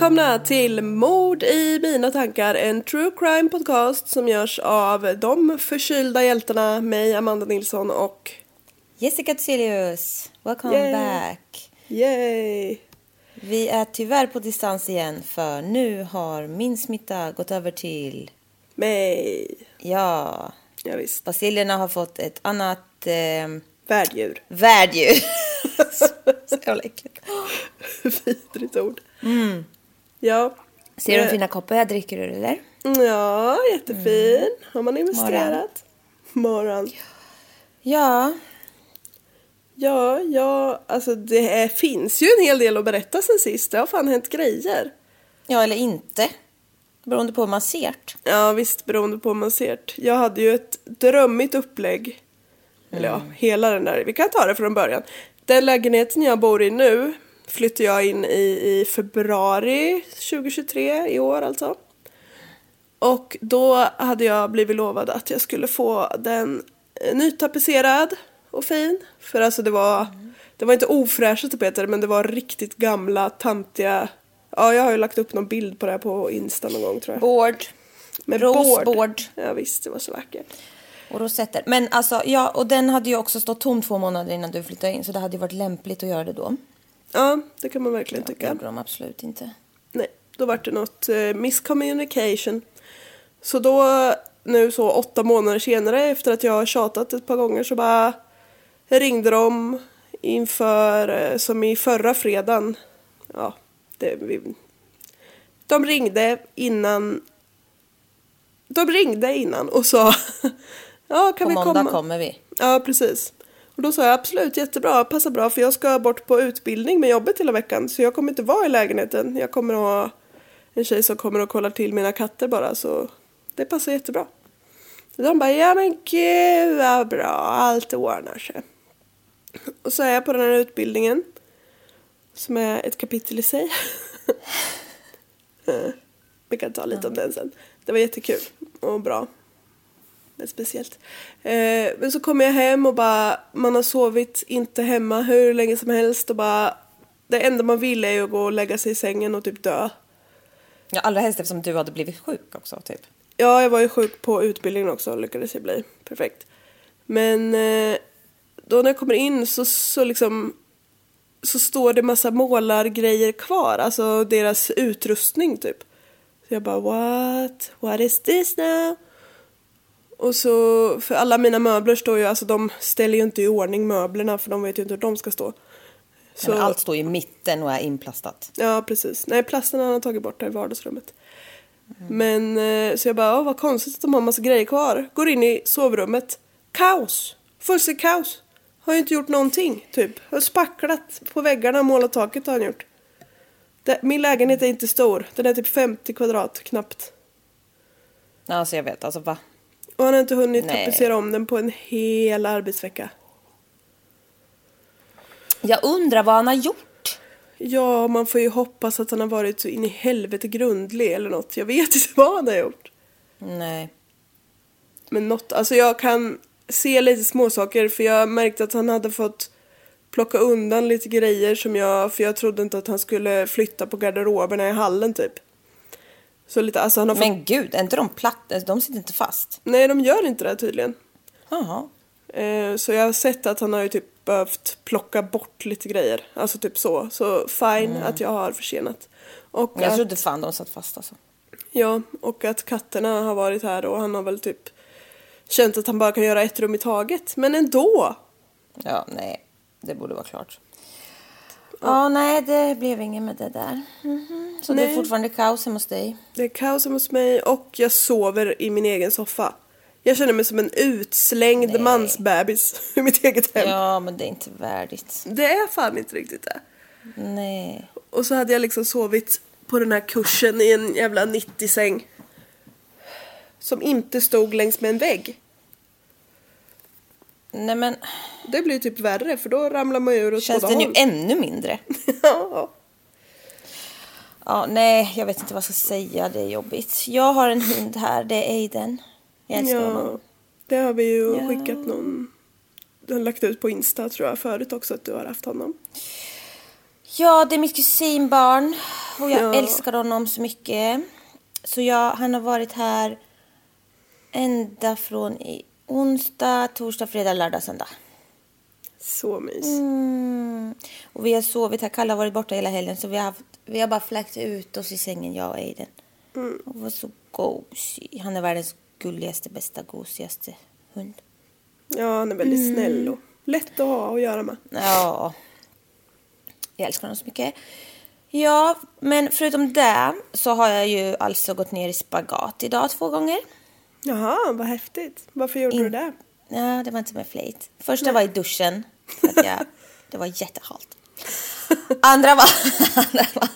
välkomna till Mord i mina tankar, en true crime podcast som görs av de förkylda hjältarna, mig, Amanda Nilsson och Jessica Thyselius, welcome Yay. back. yay! Vi är tyvärr på distans igen för nu har min smitta gått över till, Mig! ja, Ja, visst. basiljerna har fått ett annat eh, Värddjur. värddjur. så jävla äckligt. Vidrigt ord. Ja. Ser du Eh, hur fina koppar jag dricker ur eller? Ja, jättefin. Mm. Har man investerat? Morgon. Ja, Ja, ja, alltså det är, finns ju en hel del att berätta sen sist. Det har fan hänt grejer. ja eller inte. Beroende på hur man ser det. Ja visst, beroende på hur man ser det. Jag hade ju ett drömmigt upplägg. Eller ja, hela den där. Vi kan ta det från början. Den lägenheten jag bor i nu flyttade jag in i i februari 2023 i år alltså. Och då hade jag blivit lovad att jag skulle få den eh, nytapetserad och fin. För alltså det var, det var inte ofräscha tapeter men det var riktigt gamla, tantiga. Ja, jag har ju lagt upp någon bild på det här på Insta någon gång tror jag. Board Med Rosbord. Ja visst, det var så vackert. och rosetter. Men alltså, ja, och den hade ju också stått tom två månader innan du flyttade in så det hade ju varit lämpligt att göra det då. Ja, det kan man verkligen Det tycka. gjorde de absolut inte. Nej, då var det något eh, miscommunication. Så då, nu så åtta månader senare efter att jag har tjatat ett par gånger så bara ringde de inför, eh, som i förra fredagen. Ja, det, vi, de ringde innan de ringde innan och sa ja kan På vi måndag komma? kommer vi. Ja, precis. Och då sa jag absolut jättebra, passar bra för jag ska bort på utbildning med jobbet hela veckan så jag kommer inte vara i lägenheten. Jag kommer att ha en tjej som kommer och kollar till mina katter bara så det passar jättebra. Och de bara, ja men gud vad bra, allt ordnar sig. Och så är jag på den här utbildningen som är ett kapitel i sig. Eh, Vi kan ta lite om den sen. Det var jättekul och bra. Men speciellt. Eh, men så kommer jag hem och bara, man har sovit inte hemma hur länge som helst och bara, det enda man vill är ju att gå och lägga sig i sängen och typ dö. Ja, allra helst eftersom du hade blivit sjuk också, typ. Ja, jag var ju sjuk på utbildningen också lyckades jag bli. Perfekt. Men eh, då när jag kommer in så, så liksom så står det massa målargrejer kvar, alltså deras utrustning typ. Så jag bara what? What is this now? Och så, för alla mina möbler står ju, alltså de ställer ju inte i ordning möblerna för de vet ju inte hur de ska stå. Så... Men allt står i mitten och är inplastat. Ja, precis. Nej, plasten har han tagit bort där i vardagsrummet. Men eh, så jag bara, åh vad konstigt att de har massa grejer kvar. Går in i sovrummet. Kaos! Fullständigt kaos. Har ju inte gjort någonting, typ. Har spacklat på väggarna och målat taket har han gjort. Det, min lägenhet är inte stor. Den är typ 50 kvadrat, knappt. Alltså jag vet, alltså va? Och han har inte hunnit Nej. tapetsera om den på en hel arbetsvecka. Jag undrar vad han har gjort. Ja, man får ju hoppas att han har varit så in i helvete grundlig eller något. Jag vet inte vad han har gjort. Nej. Men något, alltså jag kan se lite småsaker för jag märkte att han hade fått plocka undan lite grejer som jag, för jag trodde inte att han skulle flytta på garderoberna i hallen typ. Så lite, alltså han har fått, Men gud, är inte de platta? De sitter inte fast. nej de gör inte det tydligen. Jaha. Eh, så jag har sett att han har ju typ behövt plocka bort lite grejer, alltså typ så. Så fine att jag har försenat. Och Jag att, trodde fan de satt fast alltså. Ja, och att katterna har varit här och han har väl typ känt att han bara kan göra ett rum i taget. Men ändå! Ja, nej. Det borde vara klart. Ja, nej, det blev inget med det där. Mhm. Så det är Nej. fortfarande kaos hemma hos dig? Det är kaos hemma hos mig och jag sover i min egen soffa. Jag känner mig som en utslängd Nej. mansbebis i mitt eget hem. Ja, men det är inte värdigt. Det är fan inte riktigt det. Nej. Och så hade jag liksom sovit på den här kursen i en jävla 90-säng. Som inte stod längs med en vägg. Nej, men Det blir typ värre för då ramlar man ju ur åt känns båda den ju håll. ännu mindre? ja. Ja, nej, jag vet inte vad jag ska säga. Det är jobbigt. Jag har en hund här. Det är Aiden. Jag älskar ja, honom. det har vi ju Ja. skickat någon... Du har lagt ut på Insta tror jag förut också att du har haft honom. Ja, det är mitt kusinbarn. Och jag Ja. älskar honom så mycket. Så jag, han har varit här ända från i onsdag, torsdag, fredag, lördag, söndag. Så mys. Mm. Och vi har sovit här. Kalle har varit borta hela helgen så vi har, haft, vi har bara fläkt ut oss i sängen, jag och Aiden. Mm. Och var så gosig. Han är världens gulligaste, bästa, gosigaste hund. Ja, han är väldigt Mm. snäll och lätt att ha att göra med. Ja. Jag älskar honom så mycket. Ja, men förutom det så har jag ju alltså gått ner i spagat idag två gånger. Jaha, vad häftigt. Varför gjorde du In- det? Ja, det var inte med flit. Första var i duschen. Jag, det var jättehalt. Andra var, andra var,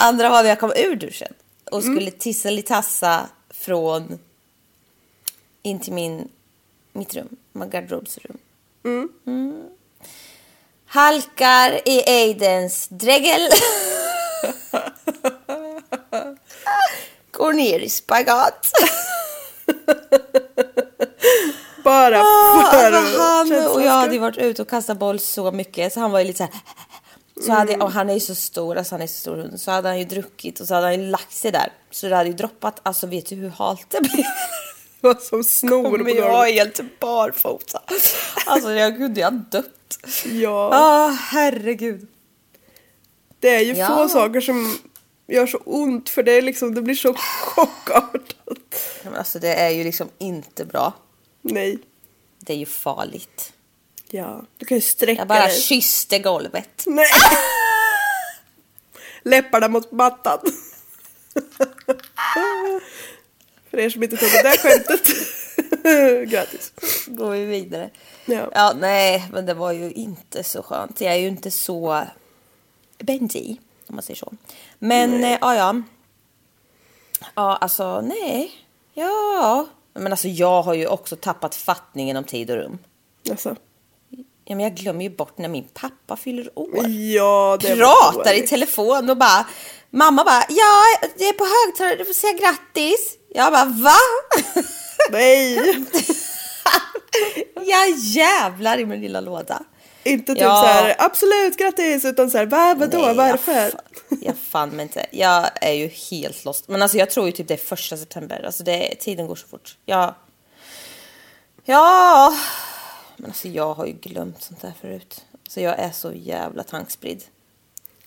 andra var när jag kom ur duschen och skulle tisselitassa från in till min, mitt rum, min garderobsrum. Mm. Halkar i Aidens dregel. Går ner i spagat. Bara Ah, för alltså han och jag hade varit ute och kastat boll så mycket så han var ju lite så här. Så hade, och han är ju så stor, alltså han är så stor hund. Så hade han ju druckit och så hade han ju lagt sig där. Så det hade ju droppat, alltså vet du hur halt det blev? Det var som snor på Men jag golvet. helt barfota. Alltså jag kunde ju ha dött. Ja, Ah, herregud. det är ju Ja. få saker som gör så ont för det är liksom, det blir så chockartat. Men alltså det är ju liksom inte bra. Nej. Det är ju farligt. Ja, du kan ju sträcka Jag bara dig. kysste golvet. Nej. Läpparna mot mattan. För er som inte tog det där skämtet. Grattis. Går vi vidare. Ja. ja, nej, men det var ju inte så skönt. Jag är ju inte så benji, om man säger så. Men, eh, ja, ja. Ja, alltså, nej. Ja. Men alltså, jag har ju också tappat fattningen om tid och rum. Alltså. Ja, men jag glömmer ju bort när min pappa fyller år. Ja, det Pratar i telefon och bara... Mamma bara, ja, det är på högtalare, du får säga grattis. Jag bara, va? Nej, Jag jävlar i min lilla låda. Inte typ Ja. så här absolut grattis utan så här va, vadå, Nej, varför? Jag, fan, jag fan men inte. Jag är ju helt lost. Men alltså jag tror ju typ det är första september. Alltså det, tiden går så fort. Jag, ja, men alltså jag har ju glömt sånt där förut. Så jag är så jävla tankspridd.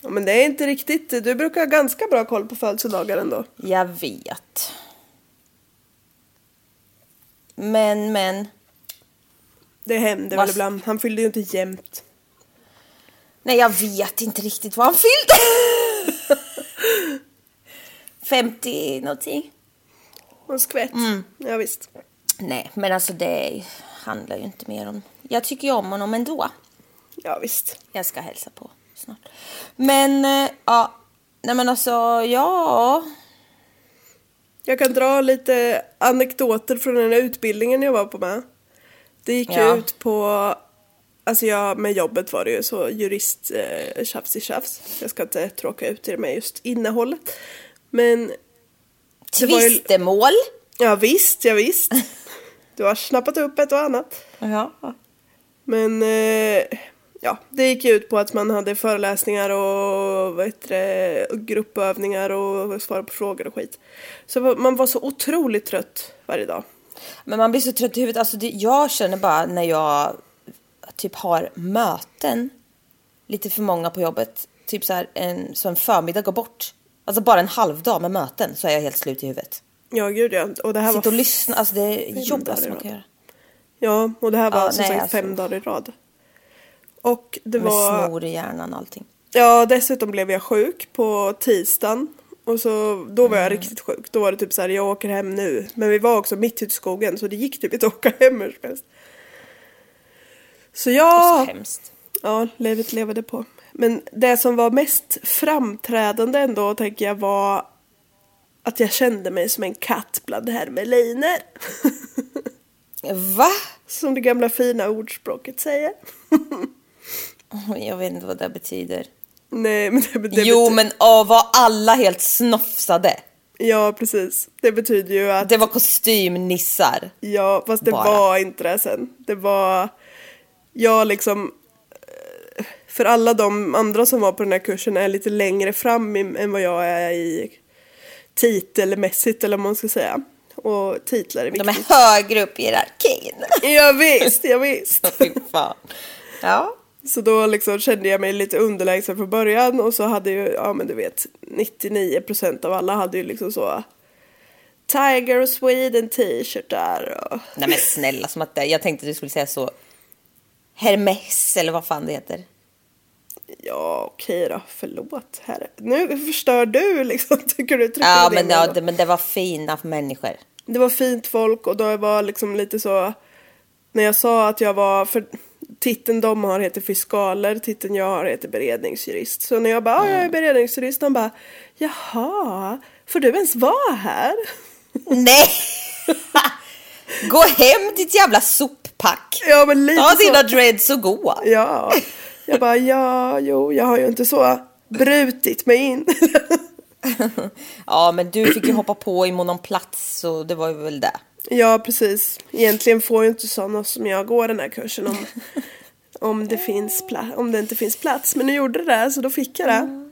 Ja, men det är inte riktigt, du brukar ha ganska bra koll på födelsedagar ändå. Jag vet. Men, men. Det händer Vad- väl ibland, han fyllde ju inte jämnt. Nej, jag vet inte riktigt vad han fyllde. 50 någonting. Och skvätt. Mm. Ja, visst. Nej, men alltså det handlar ju inte mer om... Jag tycker ju om honom ändå. Ja, visst. Jag ska hälsa på snart. Men, eh, ja. Nej men alltså, ja. Jag kan dra lite anekdoter från den här utbildningen jag var på med. Det gick ju Ja. ut på, alltså jag, med jobbet var det ju så jurist eh, tjafs i tjafs. Jag ska inte tråka ut er med just innehållet. Men var ju- Tvistemål. ja visst, ja visst. Du har snappat upp ett och annat. Ja. Men eh, ja, det gick ju ut på att man hade föreläsningar och vad det, gruppövningar och svara på frågor och skit. Så man var så otroligt trött varje dag. Men man blir så trött i huvudet. Alltså det, jag känner bara när jag typ har möten, lite för många på jobbet, typ så här en, så en förmiddag går bort. Alltså bara en halv dag med möten så är jag helt slut i huvudet. Ja, gud ja. Och det här Sitta och lyssna, alltså det är fem jobbigaste dagar man kan göra. ja, och det här var Ja, som nej, sagt alltså. fem dagar i rad. Och det Med var... snor i hjärnan och allting. Ja, dessutom blev jag sjuk på tisdagen. Och så, då var jag Mm. riktigt sjuk. Då var det typ så här, jag åker hem nu. Men vi var också mitt ute i skogen så det gick typ inte att åka hem hur som helst. Så Och ja, så hemskt. ja, livet levade på. Men det som var mest framträdande ändå tänker jag var att jag kände mig som en katt bland hermeliner. Va? som det gamla fina ordspråket säger. Jag vet inte vad det betyder. Nej, men det, det jo, men åh, var alla helt snofsade? Ja, precis. Det betyder ju att Det var kostymnissar. Ja, fast det Bara. var inte det sen. Det var, jag liksom, för alla de andra som var på den här kursen är lite längre fram i, än vad jag är i titelmässigt eller vad man ska säga. Och titlar är De viktigt. är högre upp i hierarkin. Ja, visst, ja, visst. Fy fan. Ja. Så då liksom kände jag mig lite underlägsen från början och så hade ju, ja men du vet, 99% av alla hade ju liksom så Tiger Sweden t-shirtar och Nej men snälla, som att det, jag tänkte att du skulle säga så. Hermes eller vad fan det heter. Ja, okej då. Förlåt. Herre. Nu förstör du liksom. Tycker du Ja men, ja, det, men det var fina människor. Det var fint folk och då var liksom lite så. När jag sa att jag var. För titeln de har heter fiskaler. Titeln jag har heter beredningsjurist. Så när jag bara, ja jag är beredningsjurist. De bara, jaha. Får du ens vara här? Nej! Gå hem ditt jävla soppack. Ja men lite Ta så. dina dreads och gå. Ja. Jag bara, ja, jo, jag har ju inte så brutit mig in. Ja men du fick ju hoppa på i någon plats så det var ju väl det. Ja, precis. Egentligen får ju inte sådana som jag gå den här kursen om, om, det finns pla- om det inte finns plats. Men nu gjorde det det, så då fick jag det.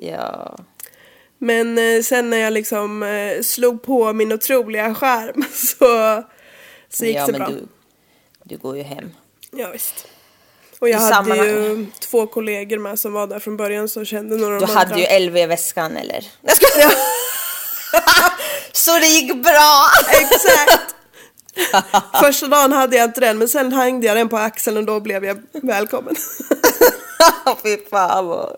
Ja. Men eh, sen när jag liksom eh, slog på min otroliga skärm så, så gick ja det men bra. du, du går ju hem. Ja, visst. Och jag I hade ju två kollegor med som var där från början så kände några av Du de hade andra. ju LV i väskan eller? Jag ska... så det gick bra! Exakt! Första dagen hade jag inte den men sen hängde jag den på axeln och då blev jag välkommen. Fy fan vad...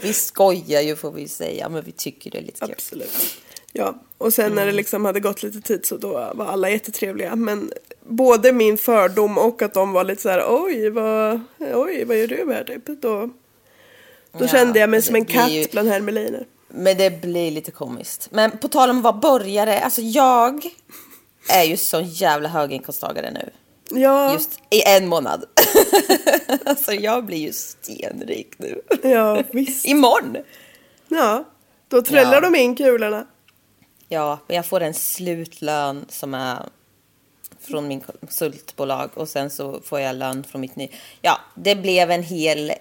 Vi skojar ju får vi säga men vi tycker det är lite kul. Absolut. Ja, och sen när det liksom hade gått lite tid så då var alla jättetrevliga. Men både min fördom och att de var lite så här, oj vad, oj, vad gör du här typ? Då, då Ja, kände jag mig som en katt ju- bland hermeliner. Men det blir lite komiskt. Men på tal om att vara borgare, alltså jag är ju sån jävla höginkomsttagare nu. Ja, Just i en månad. alltså jag blir ju stenrik nu. ja visst. Imorgon! Ja, då trällar Ja. de in kulorna. Ja, men jag får en slutlön som är från min konsultbolag och sen så får jag lön från mitt ny... Ja, det blev en hel...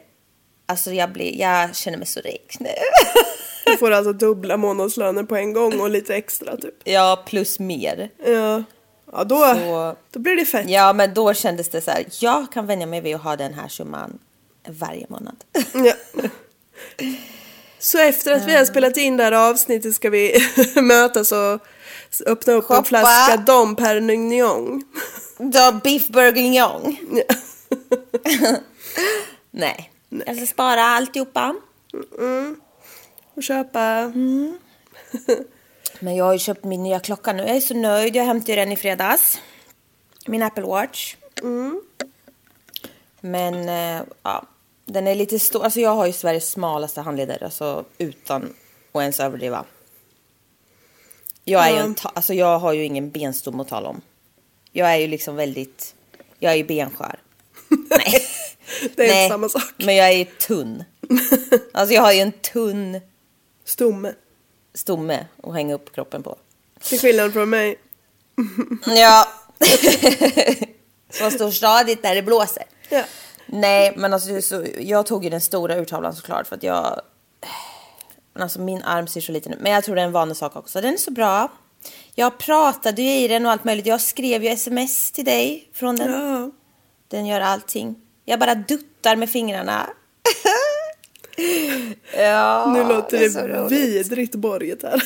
Alltså jag, blir, jag känner mig så rik nu. Du får alltså dubbla månadslöner på en gång och lite extra typ. ja, plus mer. Ja, ja då, Så- då blir det fett. Ja, men då kändes det så här. Jag kan vänja mig vid att ha den här summan varje månad. Ja. Så efter att vi har spelat in det här avsnittet ska vi mötas och öppna upp Shoppa. en flaska Dom Perignon. Då beef bourguignon. Ja. Nej. Jag ska spara alltihopa. Och köpa... Mm. Men jag har ju köpt min nya klocka nu. Jag är så nöjd. Jag hämtade ju den i fredags. Min Apple Watch. Men eh, ja, den är lite stor. Alltså jag har ju Sveriges smalaste handleder. Alltså utan att ens överdriva. Jag, är ju Ja. en alltså jag har ju ingen benstomme att tala om. Jag är ju liksom väldigt, jag är ju benskör. Nej. Det är Nej, inte samma sak. Men jag är ju tunn. Alltså jag har ju en tunn Stomme. stomme att hänga upp kroppen på. Till skillnad från mig. Ja. Så står stadigt när det blåser. Ja. Nej, men alltså så, jag tog ju den stora urtavlan såklart för att jag... Alltså min arm ser så liten ut. Men jag tror det är en vanlig sak också. Den är så bra. Jag pratade ju i den och allt möjligt. Jag skrev ju sms till dig från den. Ja. Den gör allting. Jag bara duttar med fingrarna. ja, Nu låter så det roligt. vidrigt borget här.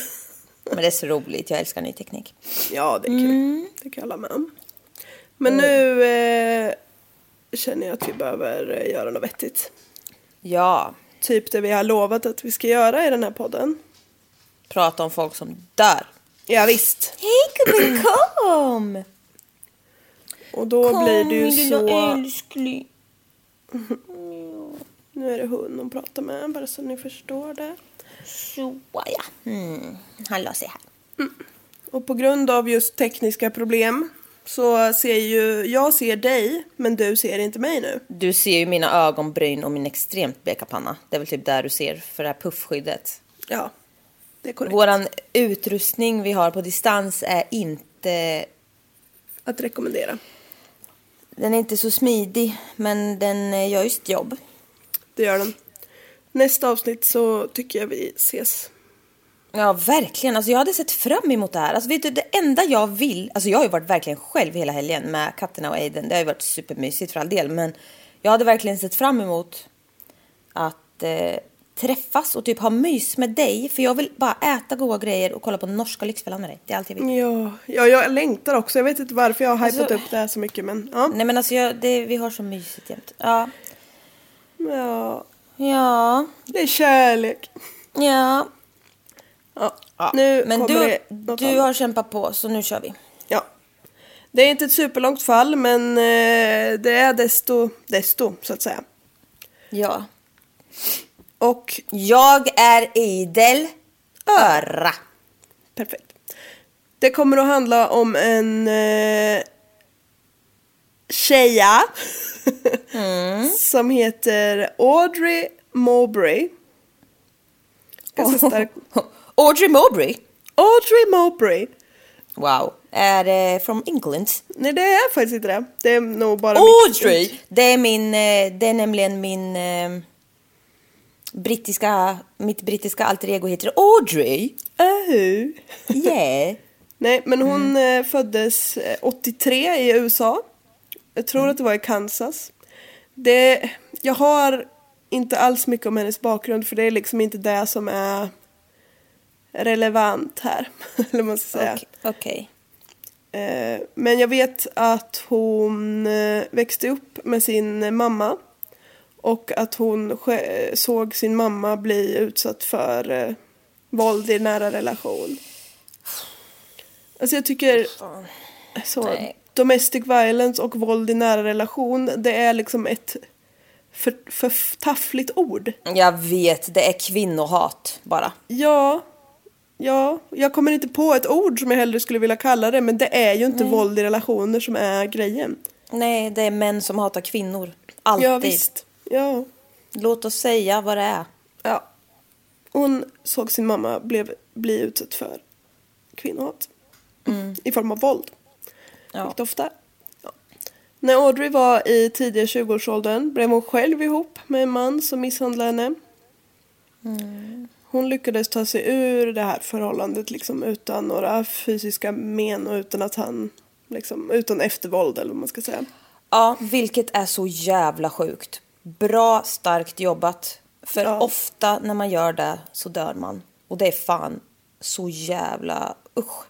Men det är så roligt. Jag älskar ny teknik. Ja, det är kul. Mm. Det kan jag hålla med om. Men nu eh, känner jag att vi behöver eh, göra något vettigt. Ja, Typ det vi har lovat att vi ska göra i den här podden. prata om folk som dör. Ja, visst. Hej gubben, kom! Och då blir det ju min lilla så... älskling. Nu är det hon hon pratar med, bara så ni förstår det. Så ja. Mm. Han la sig här. Och på grund av just tekniska problem så ser ju jag ser dig, men du ser inte mig nu. Du ser ju mina ögonbryn och min extremt bleka panna. Det är väl typ där du ser för det här puffskyddet. Ja, det är korrekt. Våran utrustning vi har på distans är inte... Att rekommendera. Den är inte så smidig, men den gör ju sitt jobb. Det gör den. Nästa avsnitt så tycker jag vi ses. Ja, verkligen. Alltså, jag hade sett fram emot det här. Alltså, vet du, det enda jag vill... Alltså, jag har ju varit verkligen själv hela helgen med katterna och Aiden. Det har ju varit supermysigt för all del. Men jag hade verkligen sett fram emot att eh, träffas och typ ha mys med dig. För jag vill bara äta goda grejer och kolla på norska Lyxfällan med dig. Det är allt jag vill. Ja, ja, jag längtar också. Jag vet inte varför jag har hypat Alltså- upp det här så mycket men ja. Nej men alltså, jag, det, vi har så mysigt jämt. Ja. Ja, Ja. det är kärlek. Ja. Ja, ja. nu men kommer du, det något du annat. har kämpat på så nu kör vi. Ja. Det är inte ett superlångt fall men eh, det är desto, desto så att säga. Ja. Och Jag är idel öra. perfekt. Det kommer att handla om en eh, tjeja Mm. som heter Audrey Mowbray. Ganska stark. Audrey Mowbray. Audrey Mowbray. Wow. Är det from England? Nej det är faktiskt inte det. Det är nog bara Audrey! Det är min, eh, det är nämligen min eh, brittiska, mitt brittiska alter ego heter Audrey. Oh. Yeah. Nej, men hon Mm. eh, föddes eh, 83 i USA. Jag tror att det var i Kansas. Det, jag har inte alls mycket om hennes bakgrund för det är liksom inte det som är relevant här. Eller man ska säga. Okej. okej. Eh, Men jag vet att hon eh, växte upp med sin mamma. Och att hon sj- såg sin mamma bli utsatt för eh, våld i nära relation. Alltså jag tycker så, Nej. Domestic violence och våld i nära relation det är liksom ett för, taffligt ord. Jag vet, det är kvinnohat bara. Ja, ja, jag kommer inte på ett ord som jag hellre skulle vilja kalla det men det är ju inte våld i relationer som är grejen. Nej, det är män som hatar kvinnor. Alltid. Ja visst, ja. Låt oss säga vad det är. ja. Hon såg sin mamma blev, bli utsatt för kvinnohat. I form av våld. Ja. Ofta. Ja. När Audrey var i tidiga 20-årsåldern blev hon själv ihop med en man som misshandlade henne. Hon lyckades ta sig ur det här förhållandet liksom utan några fysiska men och utan att han liksom, utan eftervåld eller vad man ska säga. Ja, vilket är så jävla sjukt. Bra, starkt jobbat. För Ja. ofta när man gör det så dör man. Och det är fan så jävla usch.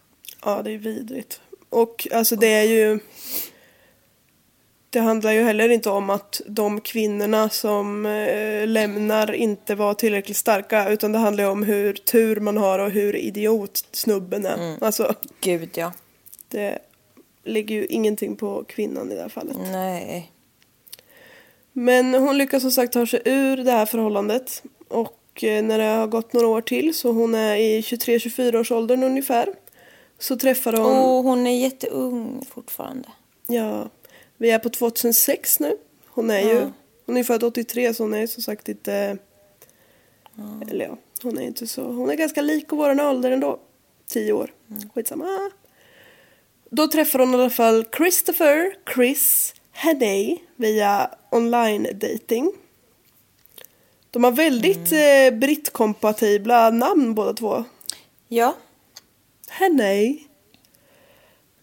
Ja, det är vidrigt. Och alltså det är ju... Det handlar ju heller inte om att de kvinnorna som eh, lämnar inte var tillräckligt starka utan det handlar ju om hur tur man har och hur idiot snubben är. Alltså, Gud ja. det ligger ju ingenting på kvinnan i det här fallet. Nej. Men hon lyckas som sagt ta sig ur det här förhållandet. Och eh, när det har gått några år till så hon är i 23-24 års åldern ungefär. Så träffar hon... Och hon är jätteung fortfarande. Ja, vi är på 2006 nu. Hon är ju hon är född 83 så hon är som sagt inte... Eller ja, hon är inte så... Hon är ganska lik våran ålder ändå. 10 år. Skitsamma. Då träffar hon i alla fall Christopher, Chris, Hannay via online dating. De har väldigt eh, brittkompatibla namn båda två. Ja. Hannay.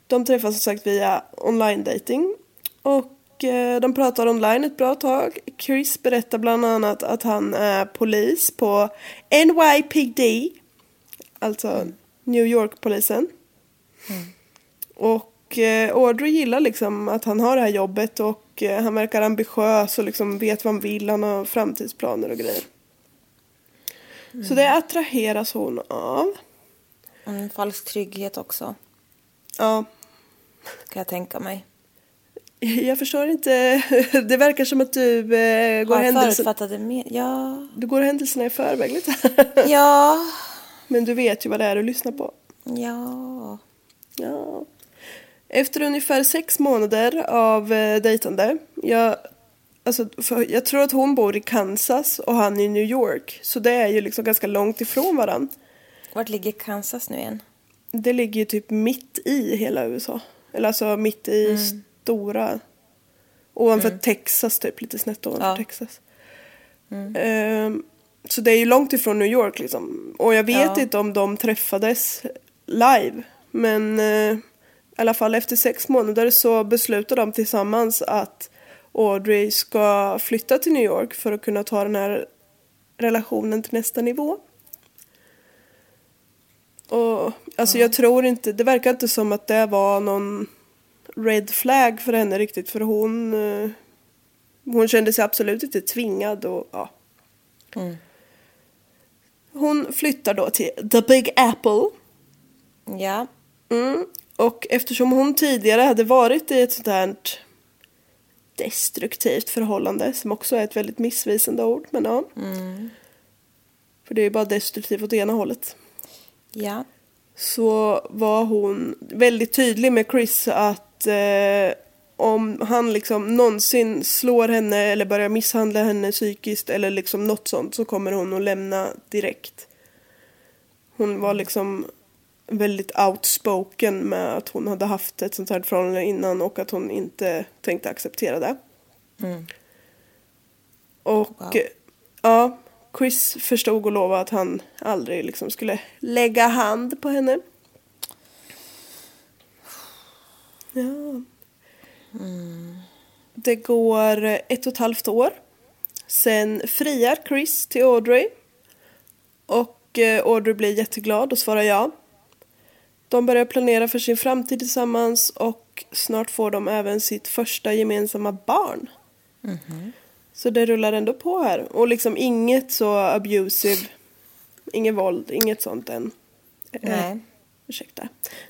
De träffas som sagt via online dating och eh, de pratar online ett bra tag. Chris berättar bland annat att han är polis på NYPD, alltså New York-polisen. Och eh, Audrey gillar liksom att han har det här jobbet och eh, han verkar ambitiös och liksom vet vad han vill. Han har framtidsplaner och grejer. Så det attraheras hon av. En falsk trygghet också, Ja, kan jag tänka mig. jag förstår inte. Det verkar som att du, eh, går, med... Ja. du går händelserna i förväg lite. Ja. Men du vet ju vad det är du lyssnar på. Ja. Ja. Efter ungefär sex månader av eh, dejtande. Jag, alltså, jag tror att hon bor i Kansas och han i New York. Så det är ju liksom ganska långt ifrån varann. Vart ligger Kansas nu igen? Det ligger ju typ mitt i hela USA. Eller alltså mitt i stora. Ovanför Texas typ, lite snett ovanför Ja. Texas. Ehm, så det är ju långt ifrån New York liksom. Och jag vet Ja. inte om de träffades live. Men eh, i alla fall efter sex månader så beslutar de tillsammans att Audrey ska flytta till New York för att kunna ta den här relationen till nästa nivå. Och alltså jag tror inte, det verkar inte som att det var någon red flag för henne riktigt för hon eh, hon kände sig absolut inte tvingad och ja. Hon flyttar då till The Big Apple Ja. Mm. Och eftersom hon tidigare hade varit i ett sånt här destruktivt förhållande, som också är ett väldigt missvisande ord, men ja. För det är ju bara destruktivt åt ena hållet. Ja. Så var hon väldigt tydlig med Chris att eh, om han liksom någonsin slår henne eller börjar misshandla henne psykiskt eller liksom något sånt så kommer hon att lämna direkt. Hon var liksom väldigt outspoken med att hon hade haft ett sånt här förhållande innan och att hon inte tänkte acceptera det. Och Wow. eh, ja, Chris förstod och lovade att han aldrig liksom skulle lägga hand på henne. Ja. Det går ett och ett halvt år. Sen friar Chris till Audrey. Och eh, Audrey blir jätteglad och svarar ja. De börjar planera för sin framtid tillsammans och snart får de även sitt första gemensamma barn. Så det rullar ändå på här. Och liksom inget så abusive, inget våld, inget sånt än. Eh, Nej. ursäkta,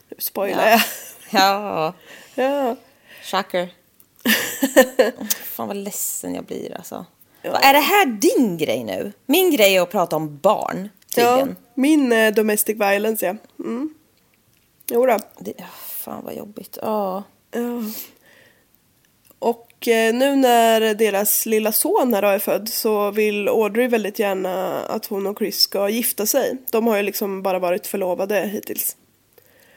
nu spoilar Ja. jag. Ja. ja. Shocker. Fan vad ledsen jag blir alltså. Vad Är det här din grej nu? Min grej är att prata om barn, ja, tydligen. min eh, domestic violence ja. Mm. Jo då. Det, fan vad jobbigt. Ja. Ja. Och eh, nu när deras lilla son här är född så vill Audrey väldigt gärna att hon och Chris ska gifta sig. De har ju liksom bara varit förlovade hittills.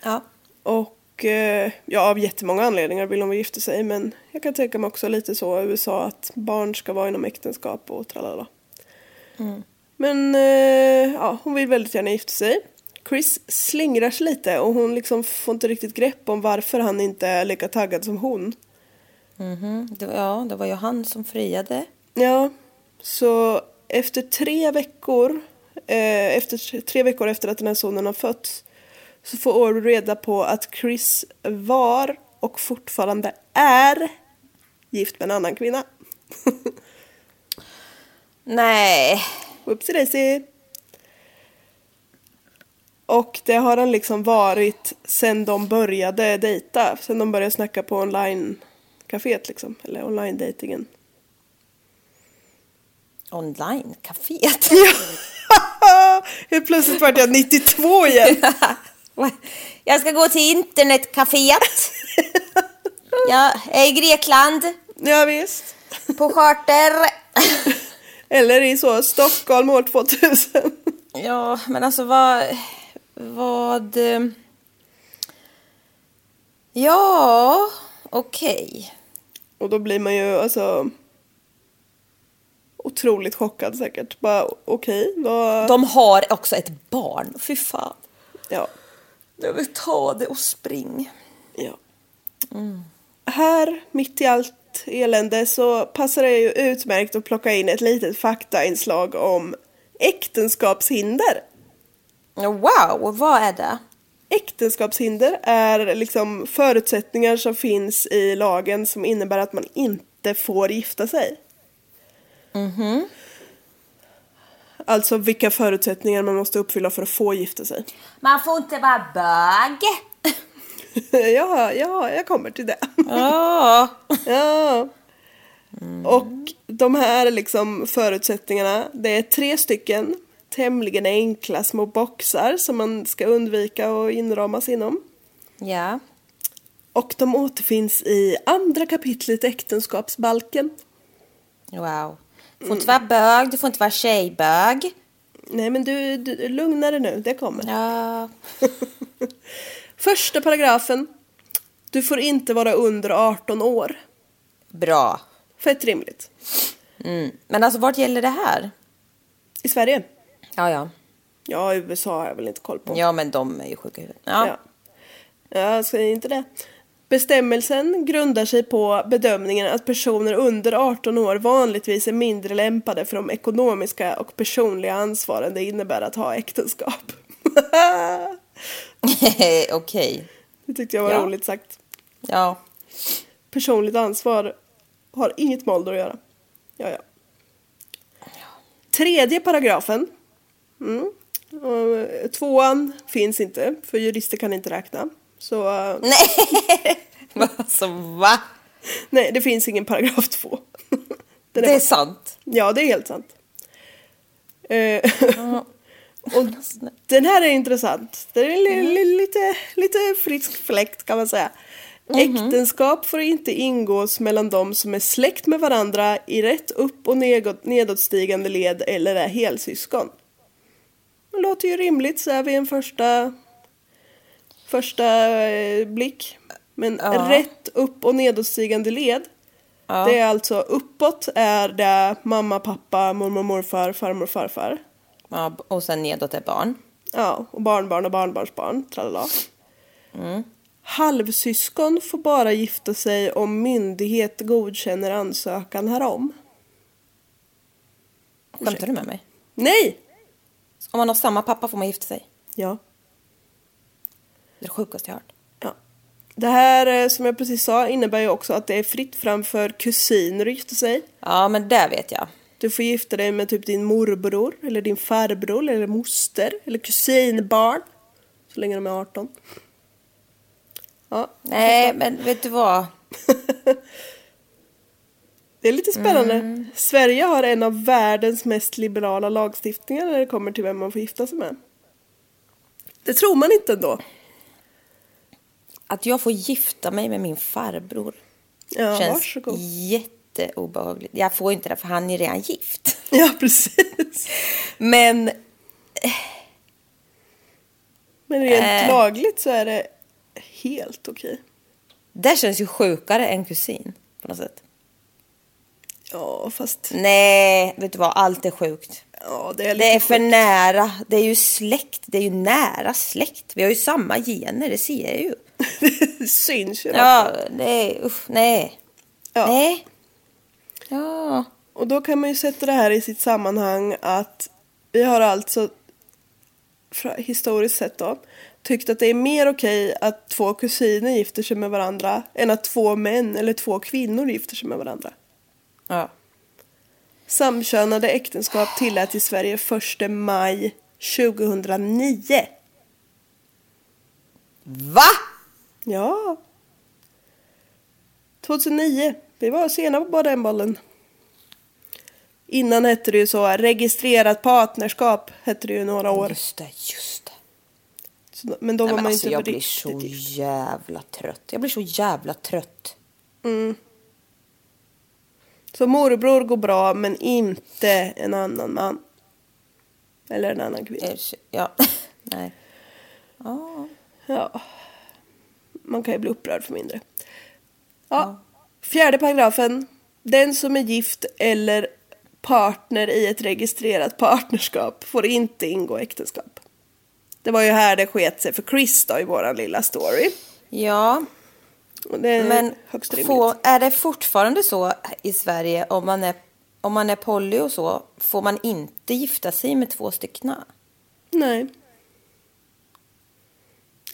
Ja. Och eh, ja, av jättemånga anledningar vill hon gifta sig men jag kan tänka mig också lite så i USA att barn ska vara inom äktenskap och tralala. Men eh, ja, hon vill väldigt gärna gifta sig. Chris slingrar sig lite och hon liksom får inte riktigt grepp om varför han inte är lika taggad som hon. Mhm. Det, var- ja, det var ju han som friade. Ja, så efter tre veckor, eh, efter tre veckor efter att den här sonen har fötts så får Audrey reda på att Chris var och fortfarande är gift med en annan kvinna. Nej. Whoopsie daisy. Och det har han liksom varit sen de började dejta, sen de började snacka på online-caféet liksom, eller online-datingen. Online-caféet. Helt plötsligt vart jag 92 igen. Jag ska gå till internetcaféet. Jag är i Grekland Ja, visst. på charter. Eller i så Stockholm år 2000. Ja, men alltså vad... Vad... eh, Ja, okej. Och då blir man ju alltså otroligt chockad säkert. Bara okej, vad... De har också ett barn. Fy fan. Ja. Jag vill ta det och spring. ja. Här, mitt i allt elände, så passar det ju utmärkt att plocka in ett litet faktainslag om äktenskapshinder. Wow, vad är det? Äktenskapshinder är liksom förutsättningar som finns i lagen som innebär att man inte får gifta sig. Alltså vilka förutsättningar man måste uppfylla för att få gifta sig. Man får inte vara bög. ja, ja, jag kommer till det. Ja. ja. Och de här liksom förutsättningarna, det är tre stycken tämligen enkla små boxar som man ska undvika att inramas inom. Ja. Och de återfinns i andra kapitlet äktenskapsbalken. Wow. Du får inte vara bög, du får inte vara tjejbög. Nej men du, du lugna dig nu, det kommer. Ja. Första paragrafen. Du får inte vara under 18 år. Bra. Fett rimligt. Mm. Men alltså vart gäller det här? I Sverige? Ja, ja. Ja, USA har jag väl inte koll på. Ja, men de är ju sjuka i huvudet. Ja. Ja. Jag säger inte det. Bestämmelsen grundar sig på bedömningen att personer under 18 år vanligtvis är mindre lämpade för de ekonomiska och personliga ansvaren det innebär att ha äktenskap. Okej. det tyckte jag var Ja. roligt sagt. Ja. Personligt ansvar har inget med ålder att göra. Ja, ja. Tredje paragrafen. Mm. Och Tvåan finns inte, för jurister kan inte räkna. Så eh, Nej. alltså va? nej, det finns ingen paragraf två. Den Det är bara- sant. Ja, det är helt sant. Eh, och den här är intressant. Den är li, lite, lite frisk fläkt kan man säga. Äktenskap får inte ingås mellan de som är släkt med varandra i rätt upp och nedåt, nedåtstigande led eller är helsyskon. Det låter ju rimligt så här vid en första, första eh, blick. Men Ja. rätt upp och nedåtstigande led Ja. det är alltså uppåt är det mamma, pappa, mormor, morfar, farmor, farfar. Ja, och sen nedåt är barn. Ja, och barnbarn och barnbarnsbarn. Tralala. Halvsyskon får bara gifta sig om myndighet godkänner ansökan härom. Skämtar du med mig? Nej! Om man har samma pappa får man gifta sig. Ja. Det är det sjukaste jag hört. ja. Det här eh, som jag precis sa innebär ju också att det är fritt fram för kusiner att gifta sig. Ja, men det vet jag. Du får gifta dig med typ din morbror eller din farbror eller moster eller kusinbarn. Så länge de är 18. Ja, Nej, men vet du vad? det är lite spännande. Sverige har en av världens mest liberala lagstiftningar när det kommer till vem man får gifta sig med. Det tror man inte ändå. Att jag får gifta mig med min farbror Ja, känns varsågod. jätteobehagligt. Jag får inte det för han är redan gift. Ja, precis. Men Men rent Äh. lagligt så är det helt okej. det känns ju sjukare än kusin på något sätt. Ja, fast Nej, vet du vad? Allt är sjukt. ja, det är lite Det är för sjukt. nära. Det är ju släkt. Det är ju nära släkt. Vi har ju samma gener, det ser jag ju. det syns ju. Ja, det är... Usch, nej. Ja. Nej. Ja. Och då kan man ju sätta det här i sitt sammanhang att vi har alltså historiskt sett då tyckt att det är mer okej att två kusiner gifter sig med varandra än att två män eller två kvinnor gifter sig med varandra. Ja. Samkönade äktenskap tillät i Sverige 1 maj 2009. Va? Ja. 2009. Vi var sena på bara den bollen. Innan hette det ju så registrerat partnerskap hette det ju några år. Just det, just det. Så, men då Nej, var men man alltså, inte jag blir riktigt så gift. jävla trött. Jag blir så jävla trött. Så morbror går bra men inte en annan man. Eller en annan kvinna. Eh, Ja, nej. Ja. Man kan ju bli upprörd för mindre. Ja. Fjärde paragrafen. Den som är gift eller partner i ett registrerat partnerskap får inte ingå äktenskap. Det var ju här det sket sig för Chris då i våran lilla story. Ja, men få, är det fortfarande så i Sverige om man är, om man är poly och så, får man inte gifta sig med två styckna? Nej.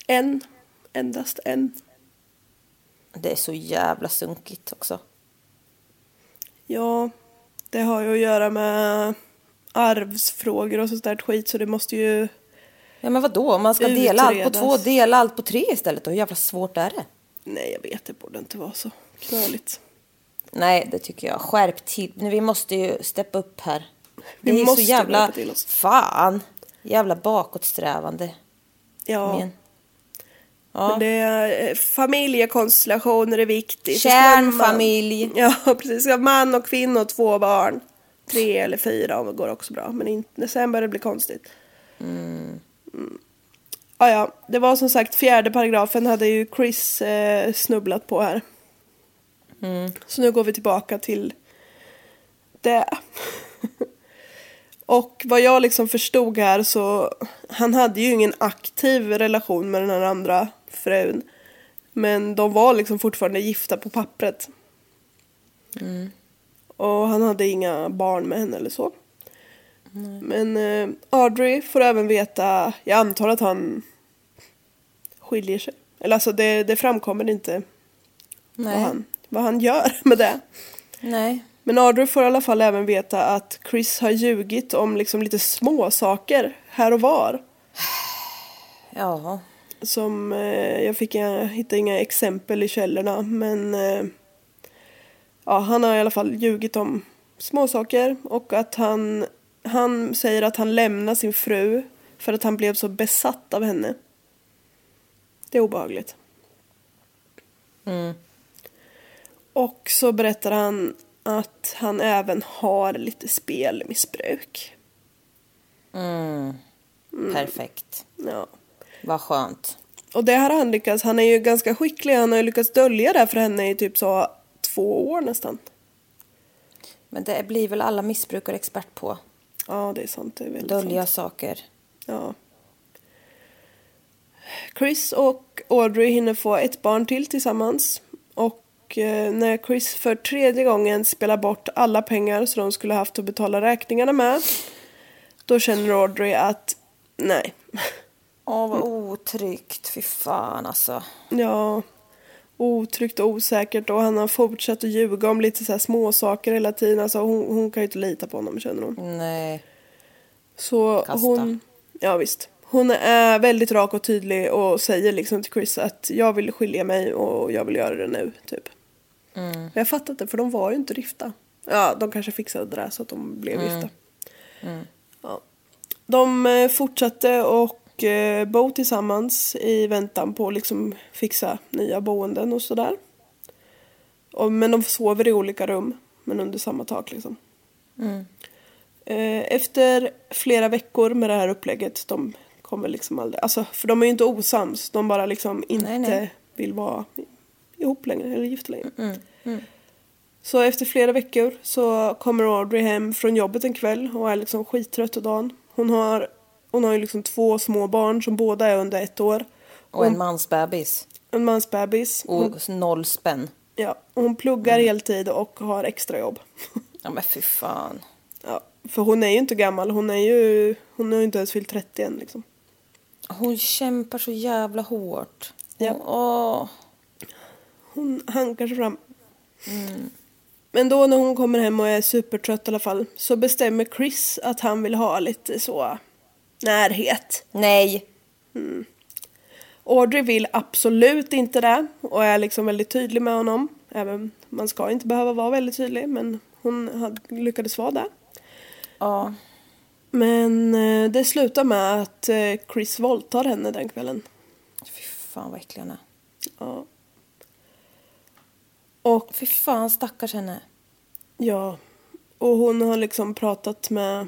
En. Endast en. Det är så jävla sunkigt också. Ja, det har ju att göra med arvsfrågor och sånt där skit så det måste ju... Ja men vadå, om man ska dela allt på Utredas. två, dela allt på tre istället då? Hur jävla svårt är det? Nej, jag vet, det borde inte vara så knöligt. Nej, det tycker jag. Skärp till. Men vi måste ju steppa upp här. Vi det är måste så jävla... till oss. Fan! Jävla bakåtsträvande. Ja, Men, ja. men det är, eh, familjekonstellationer är viktigt. Man- Kärnfamilj. Ja, precis. Ska man och kvinna och två barn. Tre eller fyra om det går också bra. Men inte, sen börjar det bli konstigt. Mm. Ja, ja, det var som sagt fjärde paragrafen hade ju Chris eh, snubblat på här. Så nu går vi tillbaka till det. Och vad jag liksom förstod här så han hade ju ingen aktiv relation med den här andra frun. Men de var liksom fortfarande gifta på pappret. Och han hade inga barn med henne eller så. Men eh, Audrey får även veta, jag antar att han skiljer sig. Eller alltså det, det framkommer inte vad Nej. han, vad han gör med det. Nej. Men Audrey får i alla fall även veta att Chris har ljugit om liksom lite små saker här och var. Ja. Som, eh, jag fick inga, hittade inga exempel i källorna men eh, ja, han har i alla fall ljugit om små saker och att han, han säger att han lämnar sin fru för att han blev så besatt av henne. Det är obehagligt. Och så berättar han att han även har lite spelmissbruk. Perfekt. Ja. Vad skönt. Och det har han lyckats, han är ju ganska skicklig, han har ju lyckats dölja det för henne i typ så två år nästan. Men det blir väl alla missbrukare expert på. Ja, det är sant. Det är väldigt Dölja sant. saker. Ja. Chris och Audrey hinner få ett barn till tillsammans. Och eh, när Chris för tredje gången spelar bort alla pengar som de skulle haft att betala räkningarna med. Då känner Audrey att nej. Åh, vad otryggt. Fy fan alltså. Ja, otryggt och osäkert och han har fortsatt att ljuga om lite så här små saker hela tiden. Alltså hon, hon kan ju inte lita på honom känner hon. Nej. Så Kasta. hon, ja visst. Hon är väldigt rak och tydlig och säger liksom till Chris att jag vill skilja mig och jag vill göra det nu, typ. Mm. Jag fattar inte för de var ju inte gifta. Ja, de kanske fixade det där så att de blev Mm. gifta. Ja. De eh, fortsatte och eh, bo tillsammans i väntan på att liksom fixa nya boenden och sådär. Och, men de sover i olika rum, men under samma tak liksom. Eh, Efter flera veckor med det här upplägget, de kommer liksom aldrig, alltså för de är ju inte osams, de bara liksom inte Nej, nej. vill vara ihop längre eller gifta längre. Så efter flera veckor så kommer Audrey hem från jobbet en kväll och är liksom skittrött och dagen. Hon har, hon har ju liksom två små barn som båda är under ett år. Och en mansbebis. En mansbebis. Hon, Och noll spänn. ja, och hon pluggar heltid och har extrajobb. Ja men fy fan. ja, för hon är ju inte gammal, hon är ju, hon har ju inte ens fyllt 30 än liksom. Hon kämpar så jävla hårt. Ja. Åh. Hon hankar sig fram. Men då när hon kommer hem och är supertrött i alla fall så bestämmer Chris att han vill ha lite så närhet. Nej. Audrey vill absolut inte det och är liksom väldigt tydlig med honom. Även man ska inte behöva vara väldigt tydlig men hon lyckades vara det. Ja. Men eh, det slutar med att eh, Chris våldtar henne den kvällen. Fy fan vad äcklig hon är. Ja. Och Fy fan stackars henne. ja, och hon har liksom pratat med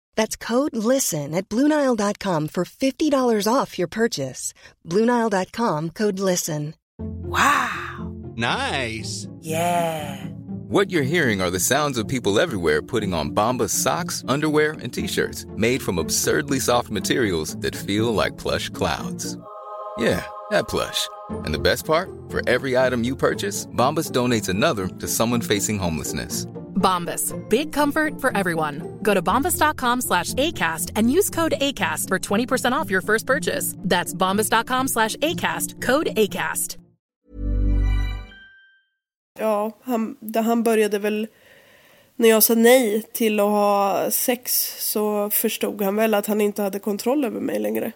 That's code LISTEN at Bluenile.com for $50 off your purchase. Bluenile.com code LISTEN. Wow! Nice. Yeah. What you're hearing are the sounds of people everywhere putting on Bombas socks, underwear, and t-shirts made from absurdly soft materials that feel like plush clouds. Yeah, that plush. And the best part? For every item you purchase, Bombas donates another to someone facing homelessness. Bombas. Big comfort for everyone. Go to bombas.com slash ACAST and use code ACAST for 20% off your first purchase. That's bombas.com slash ACAST. Code ACAST. ja, han, där han började väl när jag sa nej till att ha sex så förstod han väl att han inte hade kontroll över mig längre.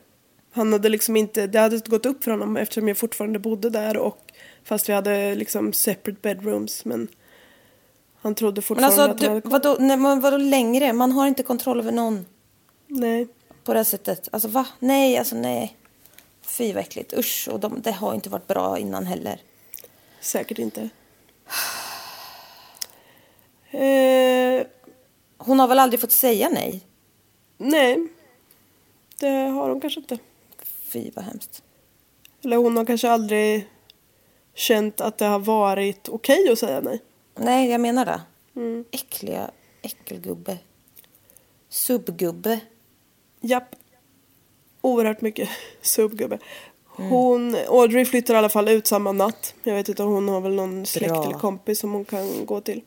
Han hade liksom inte, det hade inte gått upp för honom eftersom jag fortfarande bodde där och fast vi hade liksom separate bedrooms men han trodde Men fortfarande alltså, att du, han hade vadå, nej, men vadå längre? Man har inte kontroll över någon Nej, på det här sättet. Alltså va? Nej, alltså nej. Fy vad äckligt. Usch. Och de, det har inte varit bra innan heller. säkert inte. Eh, Hon har väl aldrig fått säga nej? nej, det har hon kanske inte. Fy vad hemskt. Eller hon har kanske aldrig känt att det har varit okej att säga nej. Nej, jag menar det. Äckliga äckelgubbe. Subgubbe. Japp. Oerhört mycket subgubbe. Hon, Audrey flyttar i alla fall ut samma natt. Jag vet inte om hon har väl någon släkt Bra. eller kompis som hon kan gå till.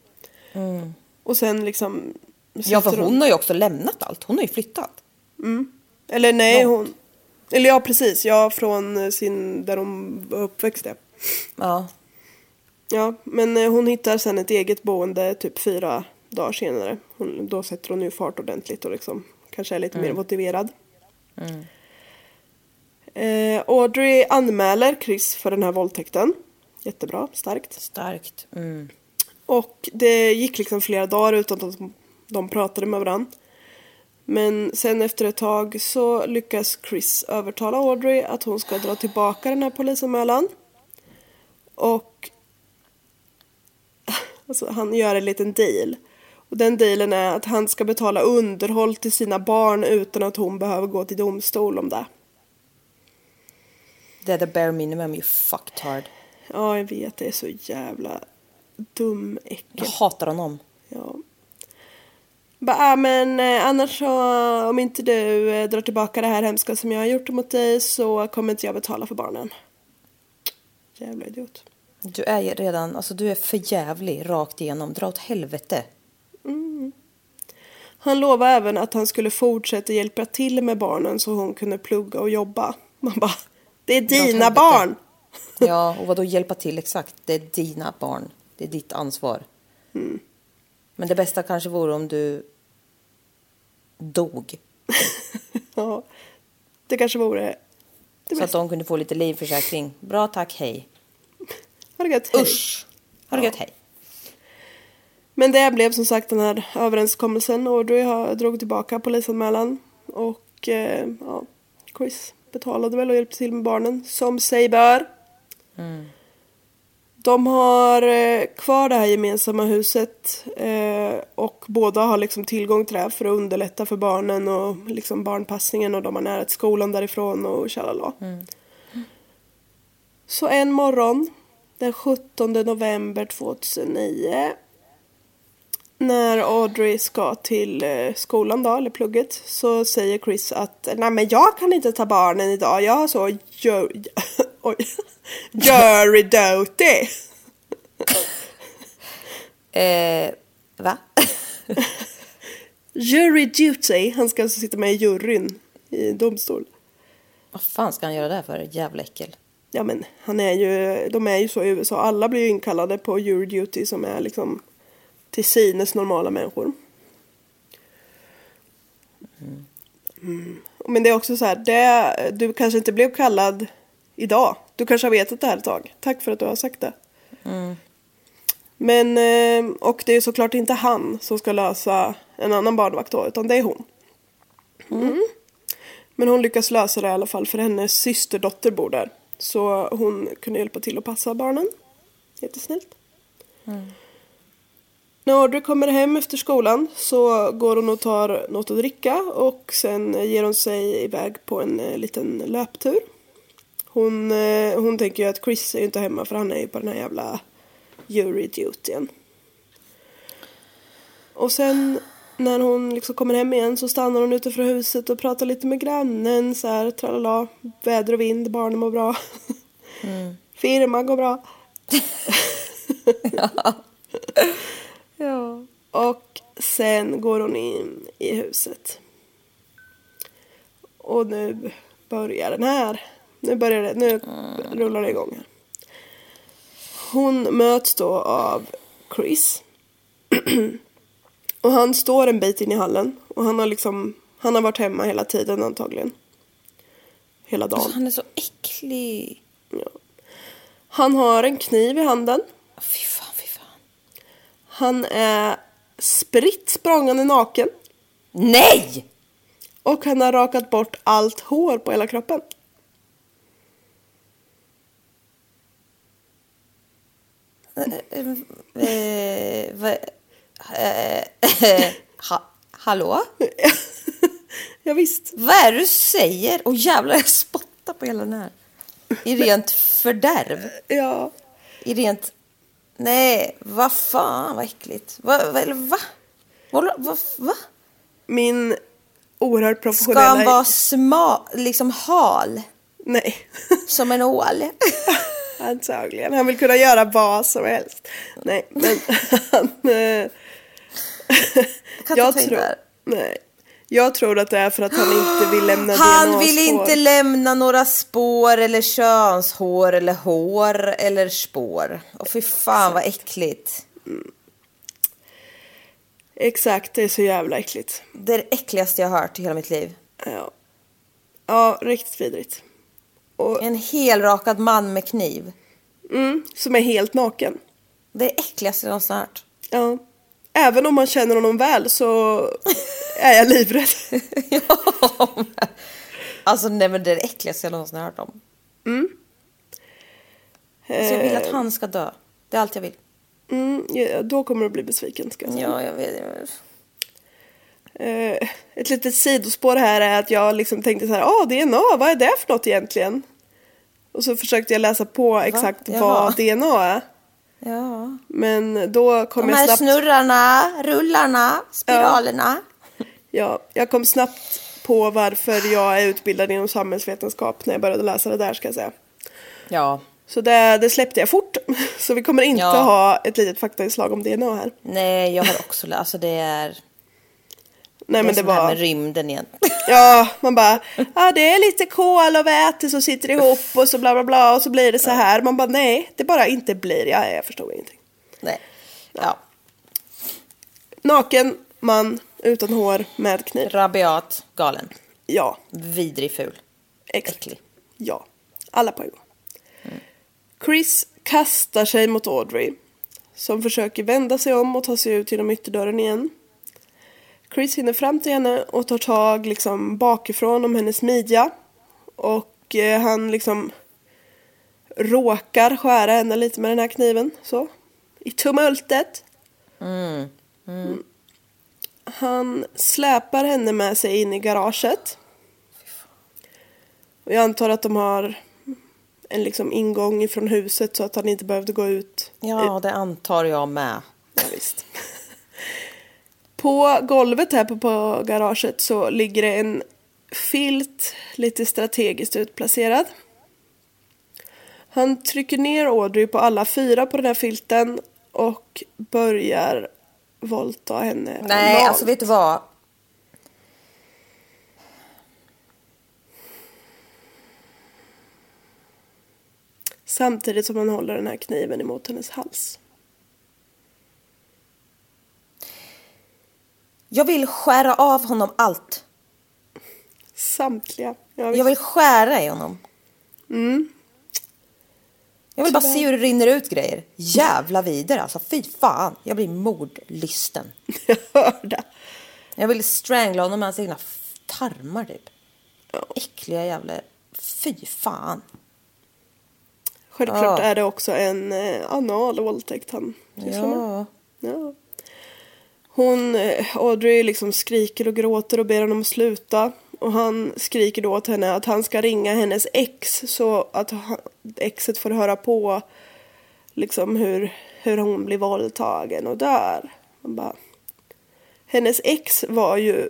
Och sen liksom... Ja, för sitter hon har ju också lämnat allt. Hon har ju flyttat. Eller nej, Långt. hon... Eller ja, precis. Ja, från sin... Där hon var uppväxt. Ja. Ja. Men eh, hon hittar sen ett eget boende typ fyra dagar senare. Hon, då sätter hon ju fart ordentligt och liksom kanske är lite mer motiverad. Eh, Audrey anmäler Chris för den här våldtäkten. Jättebra, starkt. Starkt. Mm. Och det gick liksom flera dagar utan att de, de pratade med varandra. Men sen efter ett tag så lyckas Chris övertala Audrey att hon ska dra tillbaka den här polisanmälan. Och alltså, han gör en liten deal. Och den dealen är att han ska betala underhåll till sina barn utan att hon behöver gå till domstol om det. Det är the bare minimum, you fucktard. Ja, jag vet. Det är så jävla dum äckel. Jag hatar honom. Ja. Bara, äh, men eh, annars så om inte du eh, drar tillbaka det här hemska som jag har gjort mot dig så kommer inte jag betala för barnen. Jävla idiot. Du är ju redan, alltså du är för jävlig rakt igenom. Dra åt helvete. Han lovade även att han skulle fortsätta hjälpa till med barnen så hon kunde plugga och jobba. Man bara, det är dina barn! Ja, och vad då hjälpa till exakt? Det är dina barn. Det är ditt ansvar. Men det bästa kanske vore om du dog. Ja, det kanske vore det Så att bästa. de kunde få lite livförsäkring. Bra tack, hej. Ha det gött, hej. Usch! Ha det gött, hej. Men det blev som sagt den här överenskommelsen. Audrey har dragit tillbaka polisanmälan. Och eh, ja, Chris betalade väl och hjälpte till med barnen. Som sig bör. De har eh, kvar det här gemensamma huset. Eh, och båda har liksom tillgång till det här för att underlätta för barnen och liksom barnpassningen. Och de har nära till skolan därifrån och tjalala. Så en morgon den 17 november 2009 när Audrey ska till eh, skolan då, eller plugget, så säger Chris att nej men jag kan inte ta barnen idag, jag har så gör... Oj. Jury duty. Eh, va? Jury duty, han ska alltså sitta med i juryn i domstol. Vad fan ska han göra där för? Jävla äckel. Ja men han är ju, de är ju så i USA. Alla blir ju inkallade på jury duty som är liksom till synes normala människor. Mm. Men det är också så här, det, du kanske inte blev kallad idag. Du kanske har vetat det här ett tag. Tack för att du har sagt det. Men, eh, och det är såklart inte han som ska lösa en annan barnvakt då, utan det är hon. Mm. Men hon lyckas lösa det i alla fall för hennes systerdotter bor där. Så hon kunde hjälpa till att passa barnen. Jättesnällt. När Audrey kommer hem efter skolan så går hon och tar något att dricka och sen ger hon sig iväg på en eh, liten löptur. Hon, eh, hon tänker ju att Chris är ju inte hemma för han är ju på den här jävla jury dutyn. Och sen när hon liksom kommer hem igen så stannar hon utanför huset och pratar lite med grannen så här tralala. Väder och vind, barnen mår bra. Firman går bra. ja. Och sen går hon in i huset. Och nu börjar den här. Nu börjar det, nu rullar det igång här. Hon möts då av Chris. och han står en bit in i hallen. Och han har liksom, han har varit hemma hela tiden antagligen. Hela dagen. Alltså, han är så äcklig. Han har en kniv i handen. Fy fan, fy fan. Han är spritt språngande naken. Nej! Och han har rakat bort allt hår på hela kroppen. Eh, va, eh, ha, hallå? Ja, visst. Vad är det du säger? Åh jävlar, jag spottar på hela den här. I rent fördärv. Ja. I rent... Nej, vad fan vad äckligt. Va? va, va? Va? va, va? Min oerhört Ska professionella... han vara sma, liksom hal? Nej. Som en ål? Antagligen. Han vill kunna göra vad som helst. Nej, men han... jag tror... Nej. Jag tror att det är för att han inte vill lämna Han vill inte lämna några spår eller könshår eller hår eller spår. Och fy fan vad äckligt. Exakt, det är så jävla äckligt. Det är det äckligaste jag har hört i hela mitt liv. Ja, ja riktigt vidrigt. Och, En helrakad man med kniv. mm, som är helt naken. Det är det äckligaste jag någonsin har hört. Ja. Även om man känner honom väl så är jag livrädd. ja, men- alltså nej men det är det äckligaste jag någonsin har hört om. Så jag vill att han ska dö. Det är allt jag vill. Mm, ja, då kommer du bli besviken ska jag säga. Ja, jag vet. Eh, ett litet sidospår här är att jag liksom tänkte så här, ah DNA, vad är det för något egentligen? Och så försökte jag läsa på exakt Jaha. vad DNA är. Ja. Men då kom De jag här snabbt... snurrarna, rullarna, spiralerna. Ja, jag kom snabbt på varför jag är utbildad inom samhällsvetenskap när jag började läsa det där ska jag säga. Ja. Så det, det släppte jag fort. Så vi kommer inte Ja. ha ett litet faktainslag om DNA här. Nej, jag har också läst. Alltså det är... Nej det men är det som det här var... med rymden igen. Ja, man bara, ja det är lite kol och väte som sitter ihop och så bla bla bla och så blir det så här. Man bara nej, det bara inte blir. Ja, jag förstår ingenting. Nej. Ja. Naken man utan hår med kniv. Rabiat, galen, Ja, vidrig, ful, exakt. äcklig. Ja, alla på en gång. Chris kastar sig mot Audrey. Som försöker vända sig om och ta sig ut genom ytterdörren igen. Chris hinner fram till henne och tar tag liksom bakifrån om hennes midja. Och eh, han liksom råkar skära henne lite med den här kniven. Så. I tumultet. Mm. Han släpar henne med sig in i garaget. Och jag antar att de har en liksom ingång ifrån huset så att han inte behövde gå ut. Ja, det antar jag med. Ja, visst. På golvet här på, på garaget så ligger det en filt lite strategiskt utplacerad. Han trycker ner Audrey på alla fyra på den här filten och börjar våldta henne. Nej, analt. alltså vet du vad? Samtidigt som han håller den här kniven emot hennes hals. Jag vill skära av honom allt. Samtliga. Ja, Jag visst. vill skära i honom. Mm. Jag vill bara se hur det rinner ut grejer. Jävla vidare alltså. Fy fan. Jag blir mordlysten. Jag hör det. Jag vill strangla honom med hans egna tarmar typ. Äckliga jävla... Fy fan. Självklart Ja. är det också en eh, anal våldtäkt han sysslar med. Ja. Hon, eh, Audrey liksom skriker och gråter och ber honom sluta. Och han skriker då åt henne att han ska ringa hennes ex så att exet får höra på liksom hur, hur hon blir våldtagen och dör. Man bara, hennes ex var ju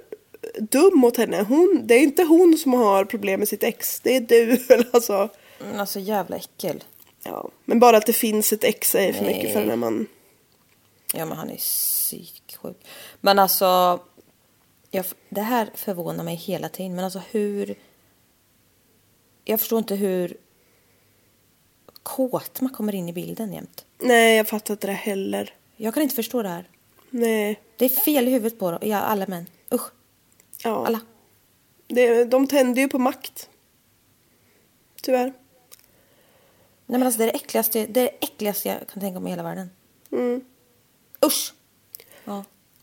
dum mot henne. Hon, det är inte hon som har problem med sitt ex, det är du. Alltså, Men Alltså jävla äckel. ja. Men bara att det finns ett ex är för Nej. mycket för den här man. Ja men han är psyksjuk. Men alltså. Jag, det här förvånar mig hela tiden. Men alltså hur. Jag förstår inte hur. Kåt man kommer in i bilden jämt. Nej, jag fattar inte det heller. Jag kan inte förstå det här. Nej. Det är fel i huvudet på dem. Ja, alla män. Usch. Ja. Alla. Det, de tänder ju på makt. Tyvärr. Nej men alltså det är det äckligaste, det är det äckligaste jag kan tänka mig i hela världen. Mm. Usch!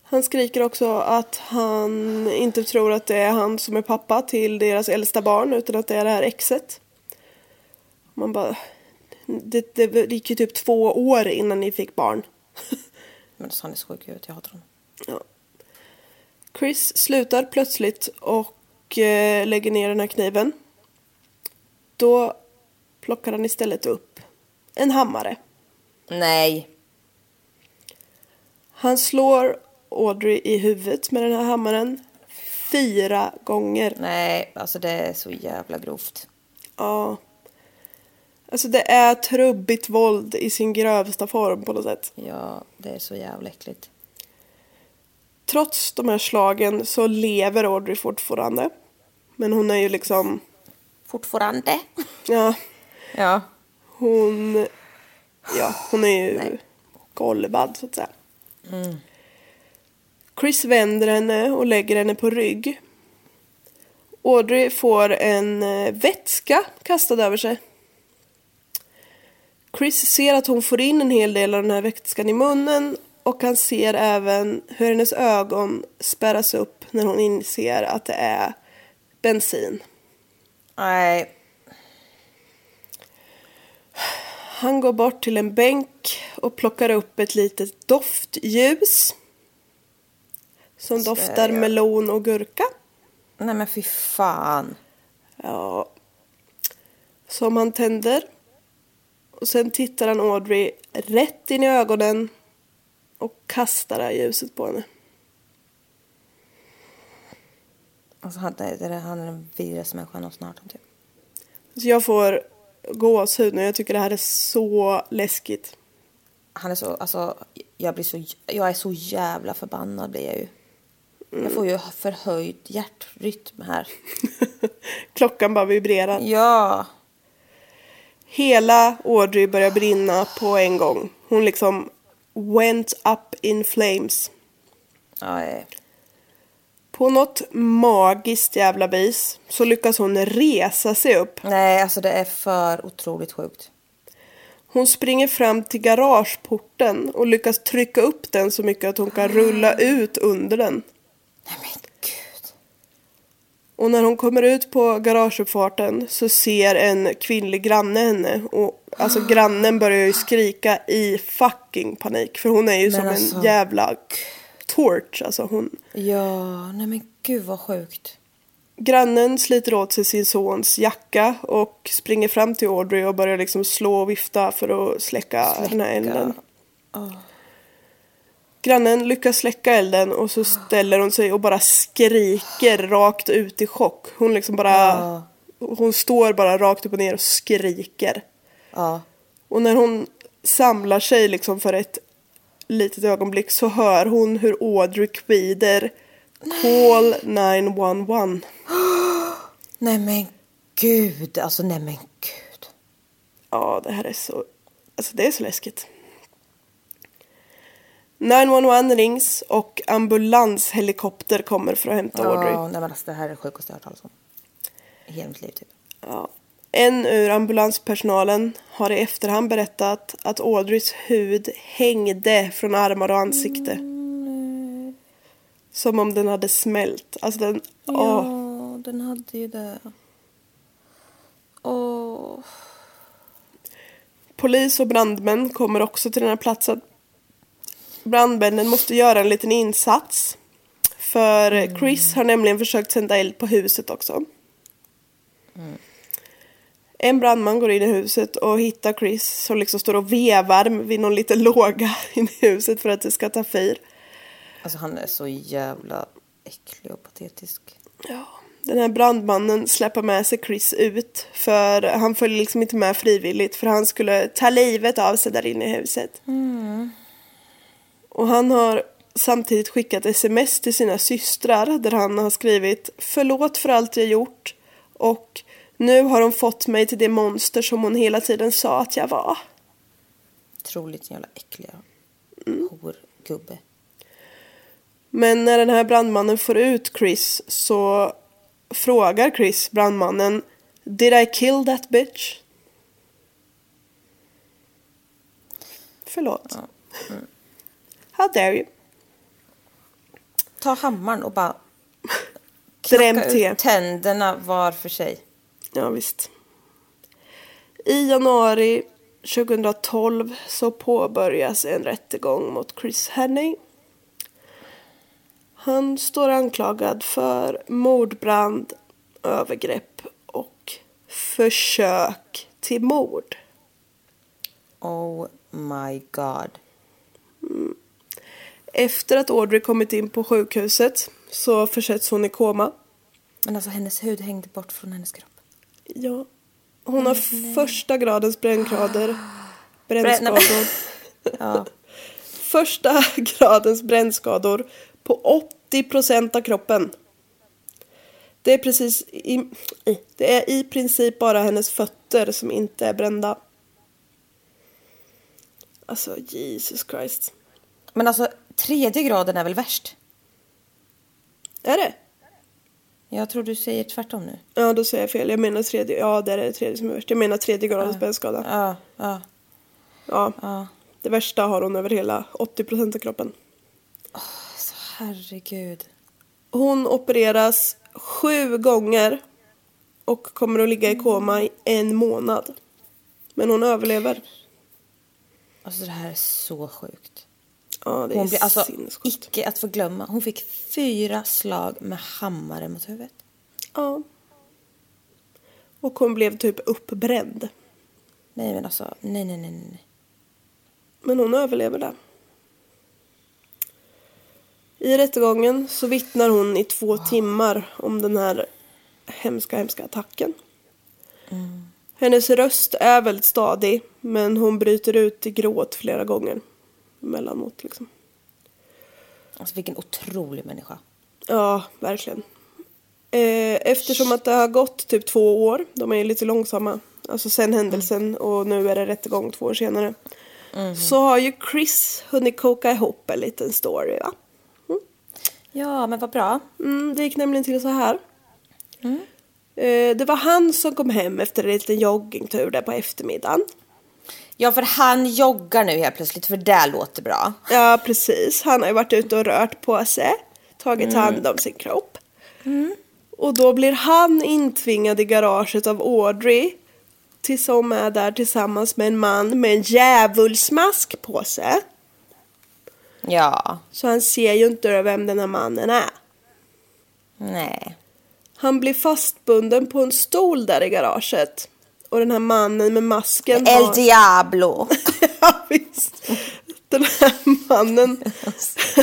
Han skriker också att han inte tror att det är han som är pappa till deras äldsta barn utan att det är det här exet. Man bara... Det, det gick ju typ två år innan ni fick barn. Men han är sjuk huvudet, jag hatar honom. Ja. Chris slutar plötsligt och eh, lägger ner den här kniven. Då plockar han istället upp en hammare. Nej. Han slår Audrey i huvudet med den här hammaren fyra gånger. Nej, alltså det är så jävla grovt. Ja. Alltså det är trubbigt våld i sin grövsta form på något sätt. Ja, det är så jävla äckligt. Trots de här slagen så lever Audrey fortfarande. Men hon är ju liksom, Fortfarande? ja, Ja. hon, ja, hon är ju golvad så att säga. Chris vänder henne och lägger henne på rygg. Audrey får en eh, vätska kastad över sig. Chris ser att hon får in en hel del av den här vätskan i munnen och han ser även hur hennes ögon spärras upp när hon inser att det är bensin. Nej. Han går bort till en bänk och plockar upp ett litet doftljus. Som doftar jag? melon och gurka. Nej men fy fan. Ja. Som han tänder. Och sen tittar han Audrey rätt in i ögonen. Och kastar det här ljuset på henne. Alltså han, det, det, han är den vidrigaste människan någonsin har hört om typ. Så jag får gåshud nu. Jag tycker det här är så läskigt. Han är så, alltså jag blir så, jag är så jävla förbannad blir jag ju. Jag får ju förhöjd hjärtrytm här. Klockan bara vibrerar. Ja. Hela Audrey börjar brinna på en gång. Hon liksom went up in flames. Nej. På något magiskt jävla vis så lyckas hon resa sig upp. Nej, alltså det är för otroligt sjukt. Hon springer fram till garageporten och lyckas trycka upp den så mycket att hon kan rulla ut under den. Nej men gud. Och när hon kommer ut på garageuppfarten så ser en kvinnlig granne henne. Och alltså grannen börjar ju skrika i fucking panik. För hon är ju Men som alltså- en jävla torch. Alltså hon... Ja, nej men gud vad sjukt. Grannen sliter åt sig sin sons jacka och springer fram till Audrey och börjar liksom slå och vifta för att släcka, den här elden. Grannen lyckas släcka elden och så ställer hon sig och bara skriker rakt ut i chock. Hon liksom bara... Hon står bara rakt upp och ner och skriker. Ja. Och när hon samlar sig liksom för ett litet ögonblick så hör hon hur Audrey kvider Call 911. Nej men gud, alltså nej men gud. Ja, det här är så... Alltså det är så läskigt. 911 rings och ambulanshelikopter kommer för att hämta Audrey. Ja, nej, men alltså, det här är det sjukaste jag har hört talas om. I hela mitt liv typ. Ja. En ur ambulanspersonalen har i efterhand berättat att Audreys hud hängde från armar och ansikte. Mm. Som om den hade smält. Alltså den... Ja, Åh. den hade ju det. Åh. Polis och brandmän kommer också till den här platsen. Brandmännen måste göra en liten insats. För Chris har nämligen försökt tända eld på huset också. En brandman går in i huset och hittar Chris som liksom står och vevar vid någon liten låga in i huset för att det ska ta fyr. Alltså han är så jävla äcklig och patetisk. Ja. Den här brandmannen släpper med sig Chris ut för han följer liksom inte med frivilligt för han skulle ta livet av sig där inne i huset. Och han har samtidigt skickat sms till sina systrar där han har skrivit förlåt för allt jag gjort och nu har hon fått mig till det monster som hon hela tiden sa att jag var. Otroligt jävla äckliga horgubbe. Men när den här brandmannen får ut Chris så frågar Chris brandmannen Did I kill that bitch? Förlåt. How dare you? Ta hammaren och bara Dräm till. tänderna var för sig. Ja, visst. I januari 2012 så påbörjas en rättegång mot Chris Henney. Han står anklagad för mordbrand, övergrepp och försök till mord. Oh my god. Efter att Audrey kommit in på sjukhuset så försätts hon i koma. Men alltså hennes hud hängde bort från hennes kropp. Ja. Hon har första gradens brännskador. Brännskador. Ja. Första gradens brännskador på 80 procent av kroppen. Det är precis i, det är i princip bara hennes fötter som inte är brända. Alltså Jesus Christ. Men alltså tredje graden är väl värst? Är det? Jag tror du säger tvärtom nu. Ja, då säger jag fel. Jag menar tredje. Ja, det är det tredje som är värst. Jag menar tredje gradens brännskada. Ja, ja. Ja. Ja. Det värsta har hon över hela 80 procent av kroppen. Så herregud. Hon opereras sju gånger och kommer att ligga i koma i en månad. Men hon överlever. Alltså det här är så sjukt. Ja, det är Hon blir alltså sinnessjukt. icke att förglömma. Hon fick fyra slag med hammare mot huvudet. Ja. Och hon blev typ uppbränd. Nej men alltså, nej nej nej nej. Men hon överlever det. I rättegången så vittnar hon i två timmar om den här hemska, hemska attacken. Hennes röst är väldigt stadig men hon bryter ut i gråt flera gånger. Emellanåt liksom. Alltså vilken otrolig människa. Ja, verkligen. Eh, eftersom att det har gått typ två år, de är ju lite långsamma, alltså sen händelsen och nu är det rättegång två år senare. Så har ju Chris hunnit koka ihop en liten story va? Ja men vad bra. Mm, det gick nämligen till så här. Eh, det var han som kom hem efter en liten joggingtur där på eftermiddagen. Ja för han joggar nu helt plötsligt för det låter bra. Ja, precis. Han har ju varit ute och rört på sig, tagit hand om sin kropp. Och då blir han intvingad i garaget av Audrey till som är där tillsammans med en man med en djävulsmask på sig. Ja. Så han ser ju inte vem den här mannen är. Nej. Han blir fastbunden på en stol där i garaget. Och den här mannen med masken El har... Diablo. ja, visst. Den här mannen,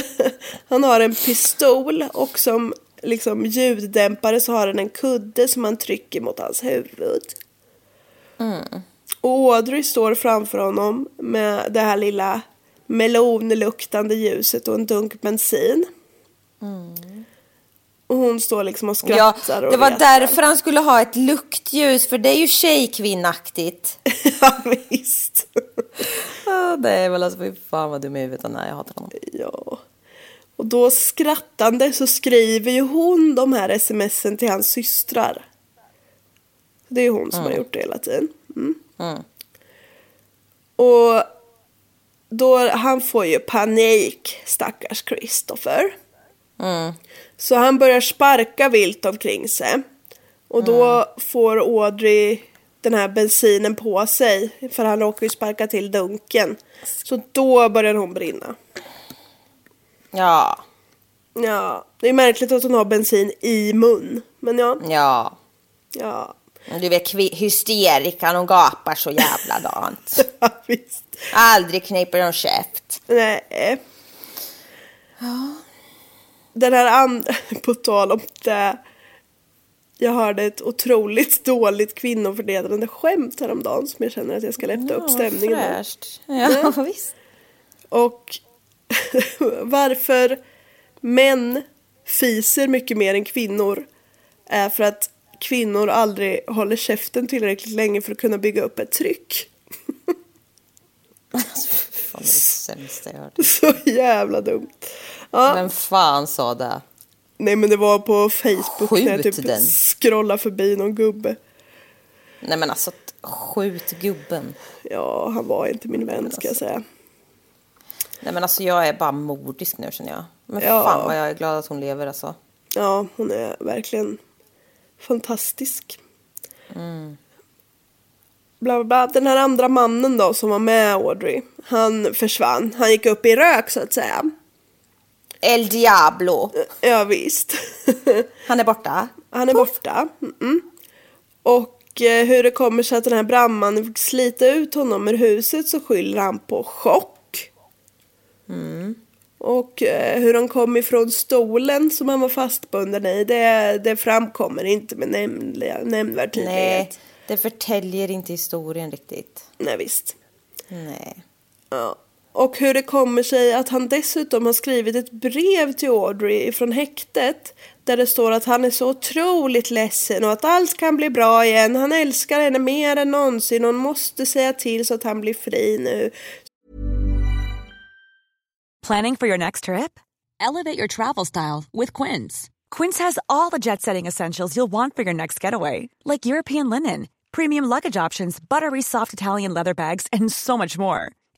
han har en pistol och som liksom ljuddämpare så har han en kudde som han trycker mot hans huvud. Och Audrey står framför honom med det här lilla melonluktande ljuset och en dunk bensin. Och hon står liksom och Ja, skrattar och det var därför han skulle ha ett luktljus för det är ju tjejkvinnaktigt. Ja, visst. Ja, det är väl alltså, fy fan vad dum i huvudet han är. Jag hatar honom. Ja. Och då skrattande så skriver ju hon de här smsen till hans systrar. Det är ju hon som har gjort det hela tiden. Mm. Och då, han får ju panik, stackars Christopher. Så han börjar sparka vilt omkring sig. Och då får Audrey den här bensinen på sig. För han råkar ju sparka till dunken. Så då börjar hon brinna. Ja, Ja, det är märkligt att hon har bensin i mun. Men ja, ja. ja. Du vet hysterikan, hon gapar så jävla dant. Ja, visst. Aldrig kniper hon käft. Nej. Den här andra, på tal om det. Jag hörde ett otroligt dåligt kvinnoförnedrande skämt häromdagen som jag känner att jag ska lätta upp stämningen med. Fräscht. Ja, visst. Och varför män fiser mycket mer än kvinnor är för att kvinnor aldrig håller käften tillräckligt länge för att kunna bygga upp ett tryck. Fan, det är det sämsta jag hört. Så jävla dumt. Ja, Vem fan sa det? nej men det var på Facebook när jag Skjut typ den. scrollade förbi någon gubbe. Nej men alltså, skjut gubben. Ja, han var inte min vän ska jag säga. Nej men alltså jag är bara mordisk nu känner jag. Men Ja. fan vad jag är glad att hon lever alltså. Ja, hon är verkligen fantastisk. Bla, bla, bla. Den här andra mannen då som var med Audrey, han försvann. Han gick upp i rök så att säga. El Diablo. Ja, visst. Han är borta. Han är borta. Mm-mm. Och eh, hur det kommer sig att den här brandmannen fick slita ut honom ur huset så skyller han på chock. Och eh, hur han kom ifrån stolen som han var fastbunden i det, det framkommer inte med nämnliga- nämnvärd tydlighet. Nej, det förtäljer inte historien riktigt. Nej, visst. Nej. Ja. Och hur det kommer sig att han dessutom har skrivit ett brev till Audrey från häktet där det står att han är så otroligt ledsen och att allt kan bli bra igen. Han älskar henne mer än någonsin och hon måste säga till så att han blir fri nu. Planning for your next trip? Elevate your travel style with Quince. Quince has all the jet setting essentials you'll want for your next getaway, like European linen, premium luggage options, buttery soft Italian leather bags, and so much more.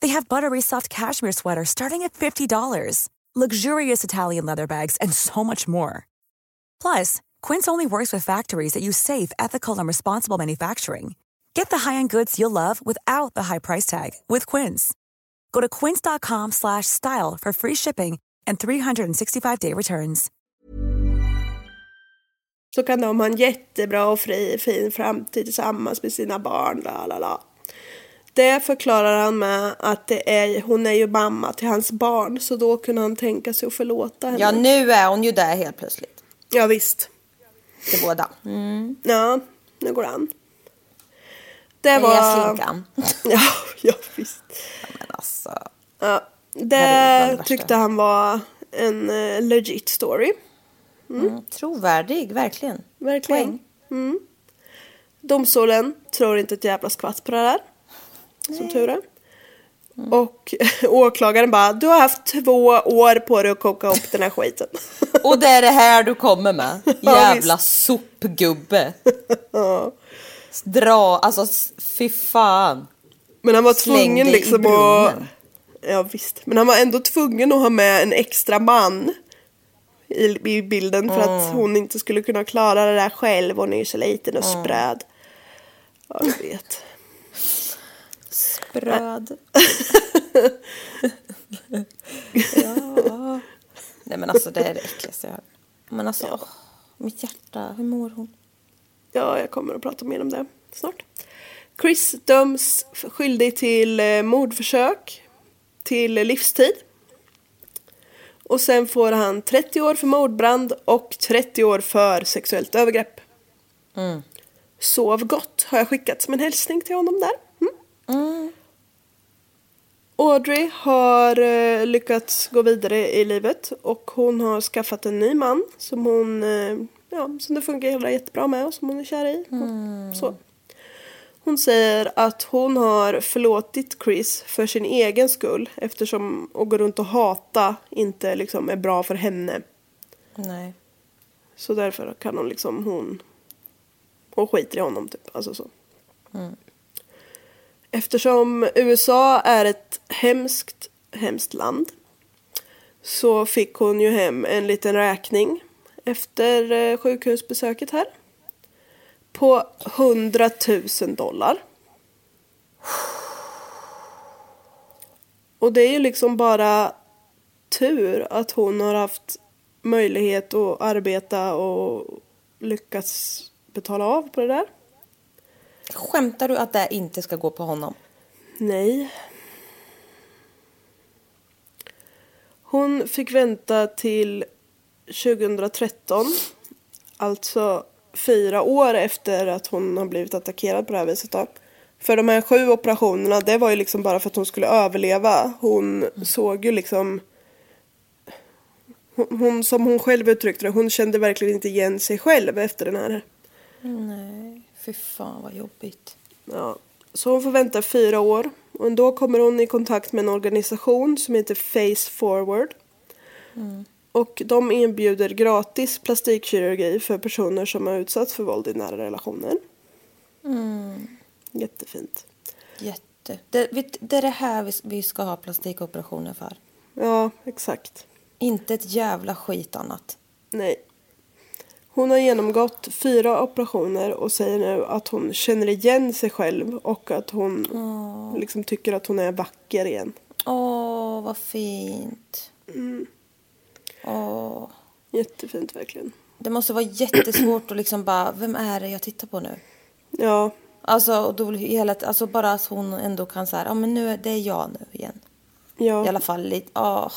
They have buttery soft cashmere sweaters starting at $50, luxurious Italian leather bags, and so much more. Plus, Quince only works with factories that use safe, ethical, and responsible manufacturing. Get the high-end goods you'll love without the high price tag with Quince. Go to quince.com slash style for free shipping and 365-day returns. Så kan de ha en jättebra och fri, fin framtid tillsammans med sina barn. La, la, la. Det förklarar han med att det är, hon är ju mamma till hans barn så då kunde han tänka sig att förlåta henne. Ja, nu är hon ju där helt plötsligt. ja visst. Till båda. Ja, nu går det an. Det var... slinkan. Ja, ja visst. Men alltså. Ja, det det tyckte han var en eh, legit story. Mm. Trovärdig, verkligen. Verkligen. Mm. Domstolen tror inte ett jävla skvatt på det där. Som tur är. Mm. Och åklagaren bara, du har haft två år på dig att koka upp den här skiten. Och det är det här du kommer med. Ja, Jävla visst. sopgubbe. Dra, alltså fy fan. Men han var Släng tvungen liksom att... Ja visst. Men han var ändå tvungen att ha med en extra man i, i bilden för att hon inte skulle kunna klara det där själv. Hon är ju så liten och spröd. Ja, du vet. Bröd. ja. Nej men alltså det är det äckligaste jag hört. Men alltså, åh, mitt hjärta, hur mår hon? Ja, jag kommer att prata mer om det snart. Chris döms skyldig till eh, mordförsök till livstid. Och sen får han 30 år för mordbrand och 30 år för sexuellt övergrepp. Mm. Sov gott har jag skickat som en hälsning till honom där. Mm. Audrey har eh, lyckats gå vidare i livet och hon har skaffat en ny man som hon eh, ja, som det fungerar jättebra med och som hon är kär i. Så. Hon säger att hon har förlåtit Chris för sin egen skull eftersom att gå runt och hata inte liksom är bra för henne. Nej. Så därför kan hon liksom hon och skiter i honom typ. Alltså så. Eftersom USA är ett hemskt, hemskt land så fick hon ju hem en liten räkning efter eh, sjukhusbesöket här. På 100 000 dollar. Och det är ju liksom bara tur att hon har haft möjlighet att arbeta och lyckats betala av på det där. Skämtar du att det inte ska gå på honom? Nej. Hon fick vänta till 2013. Alltså fyra år efter att hon har blivit attackerad på det här viset. Då. För de här sju operationerna, det var ju liksom bara för att hon skulle överleva. Hon såg ju liksom... Hon, hon, som hon själv uttryckte det, hon kände verkligen inte igen sig själv efter den här. Nej, fy fan vad jobbigt. Ja. Så hon får vänta fyra år. Och då kommer hon i kontakt med en organisation som heter Face Forward. Och de erbjuder gratis plastikkirurgi för personer som har utsatts för våld i nära relationer. Jättefint. Jätte. Det, det är det här vi, vi ska ha plastikoperationer för. Ja, exakt. Inte ett jävla skit annat. Nej. Hon har genomgått fyra operationer och säger nu att hon känner igen sig själv och att hon liksom tycker att hon är vacker igen. Åh, vad fint. Åh. Jättefint verkligen. Det måste vara jättesvårt att liksom bara, vem är det jag tittar på nu? Ja, Alltså, och då hela, alltså bara att hon ändå kan säga, ja men nu är det är jag nu igen. I ja. alla fall lite, åh.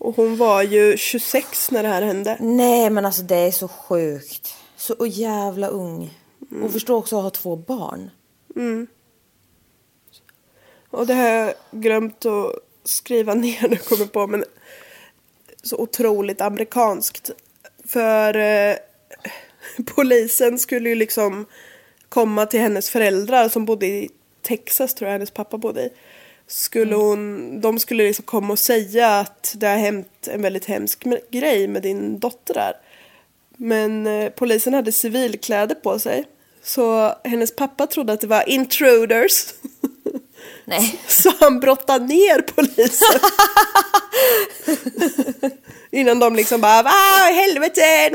Och hon var ju 26 när det här hände. Nej men alltså det är så sjukt. Så jävla ung. Och förstå också att ha två barn. Och det har jag glömt att skriva ner nu kommer på men så otroligt amerikanskt. För eh, polisen skulle ju liksom komma till hennes föräldrar som bodde i Texas tror jag hennes pappa bodde i. Skulle hon, de skulle liksom komma och säga att det har hänt en väldigt hemsk grej med din dotter där. Men eh, polisen hade civilkläder på sig. Så hennes pappa trodde att det var intruders. Nej. Så han brottade ner polisen. Innan de liksom bara, va helvete,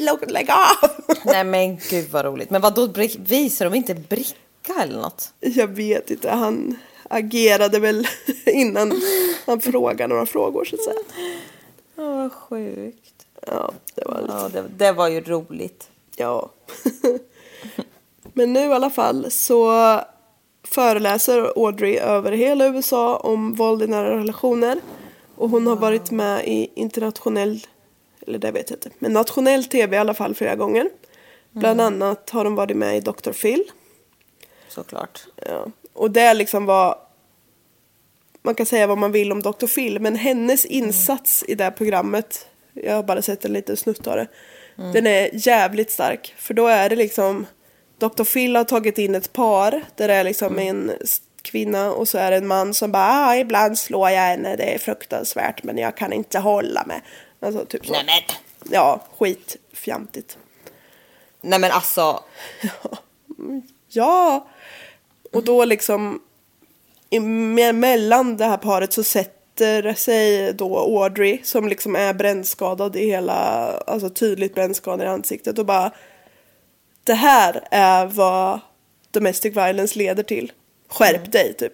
låt- lägg av. Nej men gud vad roligt. Men vad då visar de inte bricka eller något? Jag vet inte, han agerade väl innan han frågade några frågor så att säga. Åh vad sjukt. Ja, det var lite, Ja det, det var ju roligt. ja. Men nu i alla fall så föreläser Audrey över hela USA om våld i nära relationer. Och hon har varit med i internationell, eller det vet jag inte, men nationell tv i alla fall flera gånger. Bland annat har hon varit med i Dr. Phil. Såklart. Ja. Och det liksom var man kan säga vad man vill om Dr. Phil men hennes insats i det här programmet jag har bara sett en liten snutt av det den är jävligt stark för då är det liksom Dr. Phil har tagit in ett par där det är liksom en s- kvinna och så är det en man som bara ah, ibland slår jag henne det är fruktansvärt men jag kan inte hålla mig alltså typ så Nej men. ja skitfjantigt Nej men alltså. Ja. Och då liksom mellan det här paret så sätter sig då Audrey som liksom är brännskadad i hela, alltså tydligt brännskadad i ansiktet och bara det här är vad domestic violence leder till. Skärp dig typ.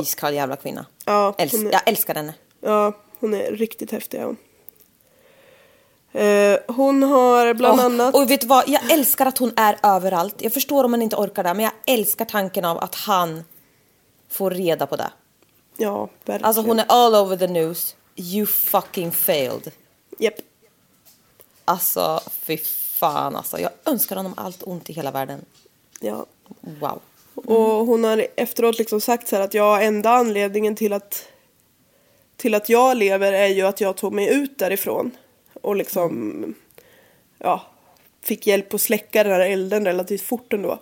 Iskall jävla kvinna. Ja, Äls- är- Jag älskar henne. Ja, hon är riktigt häftig. Ja. Eh, hon har bland Åh, annat... Och vet du vad, jag älskar att hon är överallt. Jag förstår om man inte orkar det, men jag älskar tanken av att han får reda på det. Ja, verkligen. Alltså hon är all over the news. You fucking failed. Japp. Alltså fy fan alltså. Jag önskar honom allt ont i hela världen. Ja. Wow. Och hon har efteråt liksom sagt så här att ja, enda anledningen till att till att jag lever är ju att jag tog mig ut därifrån och liksom ja, fick hjälp att släcka den här elden relativt fort ändå.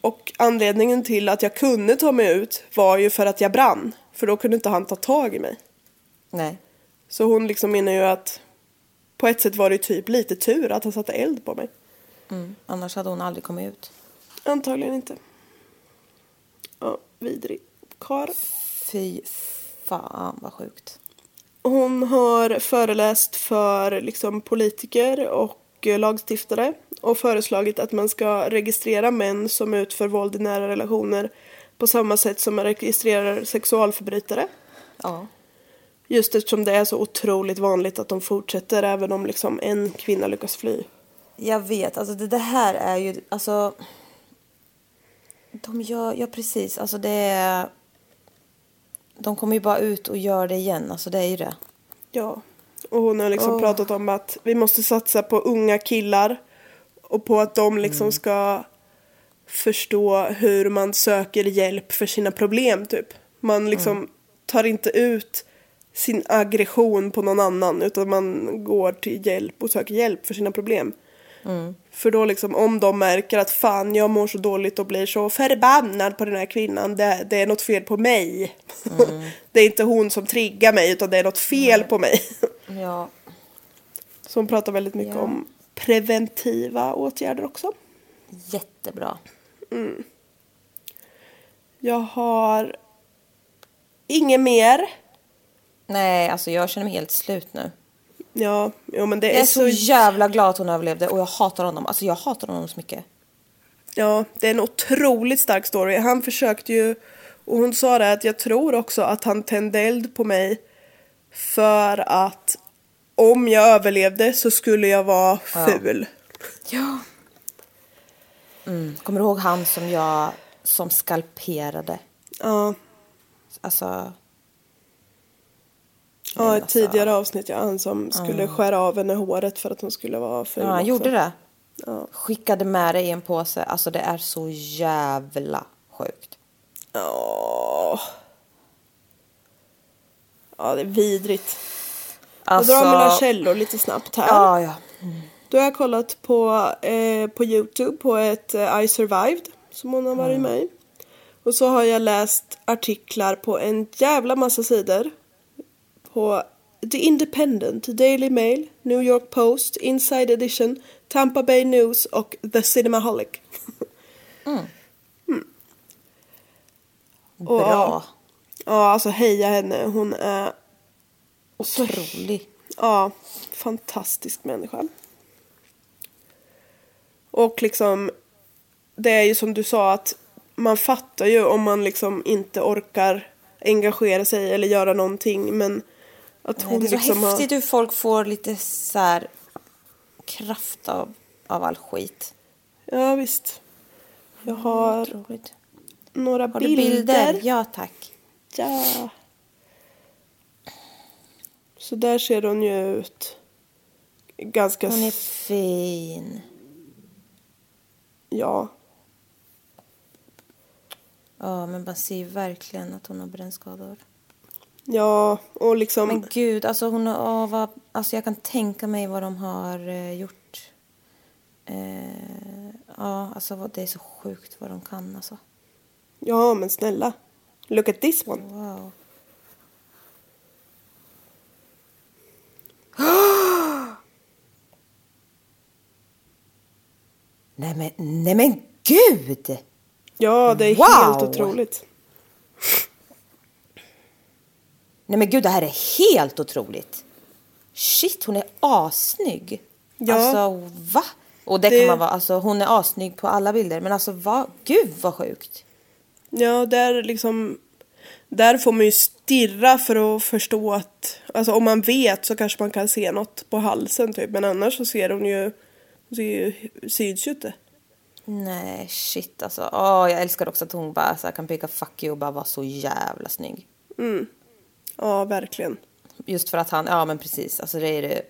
Och anledningen till att jag kunde ta mig ut var ju för att jag brann. För då kunde inte han ta tag i mig. Nej. Så hon liksom menar ju att på ett sätt var det typ lite tur att han satte eld på mig. Mm. Annars hade hon aldrig kommit ut. Antagligen inte. Ja, vidrig karl. Fy fan vad sjukt. Hon har föreläst för liksom, politiker och eh, lagstiftare och föreslagit att man ska registrera män som utför våld i nära relationer på samma sätt som man registrerar sexualförbrytare. Ja. Just eftersom det är så otroligt vanligt att de fortsätter även om liksom en kvinna lyckas fly. Jag vet, alltså det, det här är ju, alltså. De gör, ja precis, alltså det är. De kommer ju bara ut och gör det igen, alltså det är ju det. Ja. Och hon har liksom Åh. pratat om att vi måste satsa på unga killar och på att de liksom Mm. ska förstå hur man söker hjälp för sina problem typ. Man liksom Mm. tar inte ut sin aggression på någon annan utan man går till hjälp och söker hjälp för sina problem. Mm. För då liksom om de märker att fan jag mår så dåligt och blir så förbannad på den här kvinnan. Det, det är något fel på mig. Mm. det är inte hon som triggar mig utan det är något fel på mig. Ja, Så hon pratar väldigt mycket Ja. om preventiva åtgärder också. jättebra. Jag har inget mer. Nej, alltså jag känner mig helt slut nu. Ja, jo, men det Jag är, är så jävla glad att hon överlevde och jag hatar honom. Alltså jag hatar honom så mycket. Ja, det är en otroligt stark story. Han försökte ju, och hon sa det att jag tror också att han tände eld på mig för att om jag överlevde så skulle jag vara ful. Ja. Mm. Kommer du ihåg han som jag som skalperade? Ja, Alltså, ja ett alltså- tidigare avsnitt, ja, han som skulle skära av henne håret för att hon skulle vara ful ja, han också. gjorde det. Ja. Skickade med det i en påse. Alltså det är så jävla sjukt. Ja. Ja, det är vidrigt. Alltså, Jag drar mina källor lite snabbt här. Ja, ja. Då har jag kollat på, eh, på Youtube på ett eh, I survived som hon har varit Mm. med i. Och så har jag läst artiklar på en jävla massa sidor. På The Independent, Daily Mail, New York Post, Inside Edition, Tampa Bay News och The Cinemaholic. Mm. Och, Bra. Ja, alltså heja henne. Hon är Otrolig. Ja, fantastisk människa. Och liksom, det är ju som du sa att man fattar ju om man liksom inte orkar engagera sig eller göra någonting men att Nej, hon det är så liksom häftigt hur folk får lite så här kraft av, av all skit. har... Ja visst. Jag har Otroligt. några Har bilder. bilder? Ja, tack. Ja. Så där ser hon ju ut. Ganska... Hon är fin. Ja. Ja, men man ser ju verkligen att hon har brännskador. Ja, och liksom... Men gud, alltså hon åh, vad, alltså jag kan tänka mig vad de har eh, gjort. Eh, ja, alltså det är så sjukt vad de kan alltså. Ja, men snälla. Look at this one. Wow. nej men, nej men gud! Ja, det är Wow! helt otroligt. Nej men gud, det här är helt otroligt. Shit, hon är assnygg. Ja. Alltså, va? Och det, Det- kan man vara, alltså hon är assnygg på alla bilder. Men alltså, va? Gud vad sjukt. Ja, det är liksom... där får man ju stirra för att förstå att, alltså om man vet så kanske man kan se något på halsen typ. Men annars så ser hon ju, hon ser ju, syns ju inte. Nej, shit alltså. Åh, jag älskar också att hon bara så här, kan peka fuck you och bara vara så jävla snygg. Ja, verkligen. Just för att han, ja men precis, alltså det är det.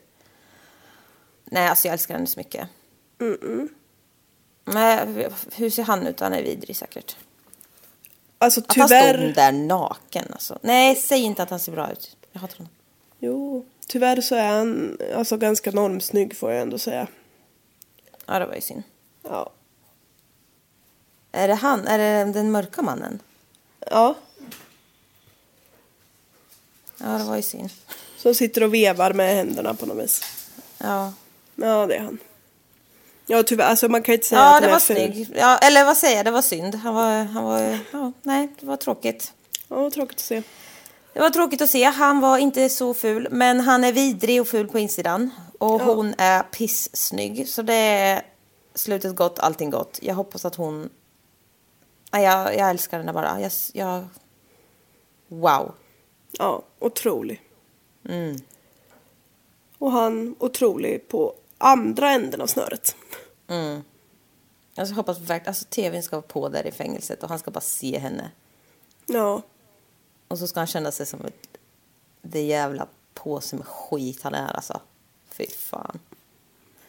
Nej, alltså jag älskar henne så mycket. Men hur ser han ut? Han är vidrig säkert. Alltså Att han tyvärr, där naken alltså. Nej, säg inte att han ser bra ut. Jag hatar honom. jo, tyvärr så är han alltså ganska normsnygg får jag ändå säga. Ja, det var ju synd. Ja. Är det han? Är det den mörka mannen? Ja, Ja, det var ju synd. som sitter och vevar med händerna på något vis. Ja, Ja, det är han. Ja, tyvärr, alltså man kan inte säga ja att det var snygg. Ja, eller vad säger jag? Det var synd. Han var, han var, ja, nej, det var tråkigt. Ja, tråkigt att se. Det var tråkigt att se. Han var inte så ful, men han är vidrig och ful på insidan. Och hon är pissnygg. Så det är slutet gott, allting gott. Jag hoppas att hon... Nej, jag, jag älskar henne bara. Jag, jag... Wow. Ja, otrolig. Och han otrolig på andra änden av snöret. Alltså, jag hoppas verkligen... Alltså tvn ska vara på där i fängelset och han ska bara se henne. Ja, Och så ska han känna sig som ett... Det jävla påse med skit han är alltså. Fy fan.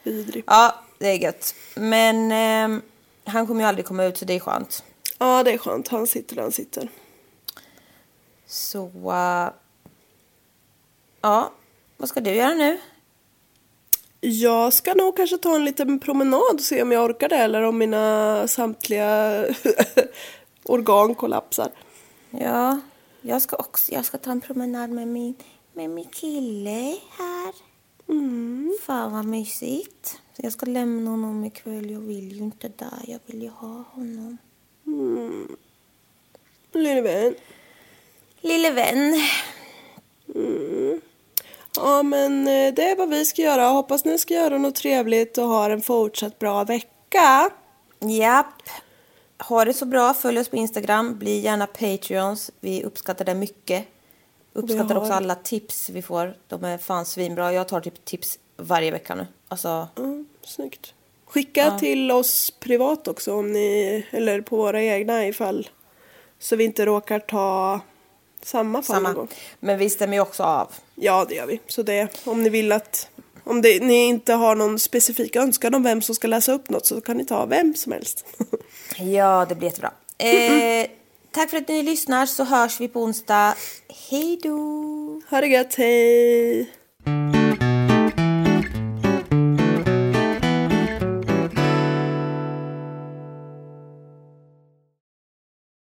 vidrig. Ja, det är gött. Men ehm, han kommer ju aldrig komma ut så det är skönt. Ja, det är skönt. Han sitter där han sitter. Så... ja, vad ska du göra nu? Jag ska nog kanske ta en liten promenad och se om jag orkar det eller om mina samtliga organ kollapsar. Ja, jag ska också jag ska ta en promenad med min, med min kille här. Mm. Fan vad mysigt. Så jag ska lämna honom ikväll. Jag vill ju inte där. Jag vill ju ha honom. Lille vän. Lille vän. Ja, men eh, det är vad vi ska göra. Hoppas ni ska göra något trevligt och ha en fortsatt bra vecka. Japp. Ha det så bra. Följ oss på Instagram. Bli gärna Patreons. Vi uppskattar det mycket. Uppskattar har- också alla tips vi får. De är fan svinbra. Jag tar typ tips varje vecka nu. Alltså, Mm, snyggt. Skicka till oss privat också om ni, eller på våra egna ifall så vi inte råkar ta samma någon samma. gång. Men vi stämmer ju också av. Ja, det gör vi. Så det, om ni vill att, om det, ni inte har någon specifik önskan om vem som ska läsa upp något så kan ni ta vem som helst. Ja, det blir jättebra. Eh, tack för att ni lyssnar så hörs vi på onsdag. Hej då! ha det gött, hej!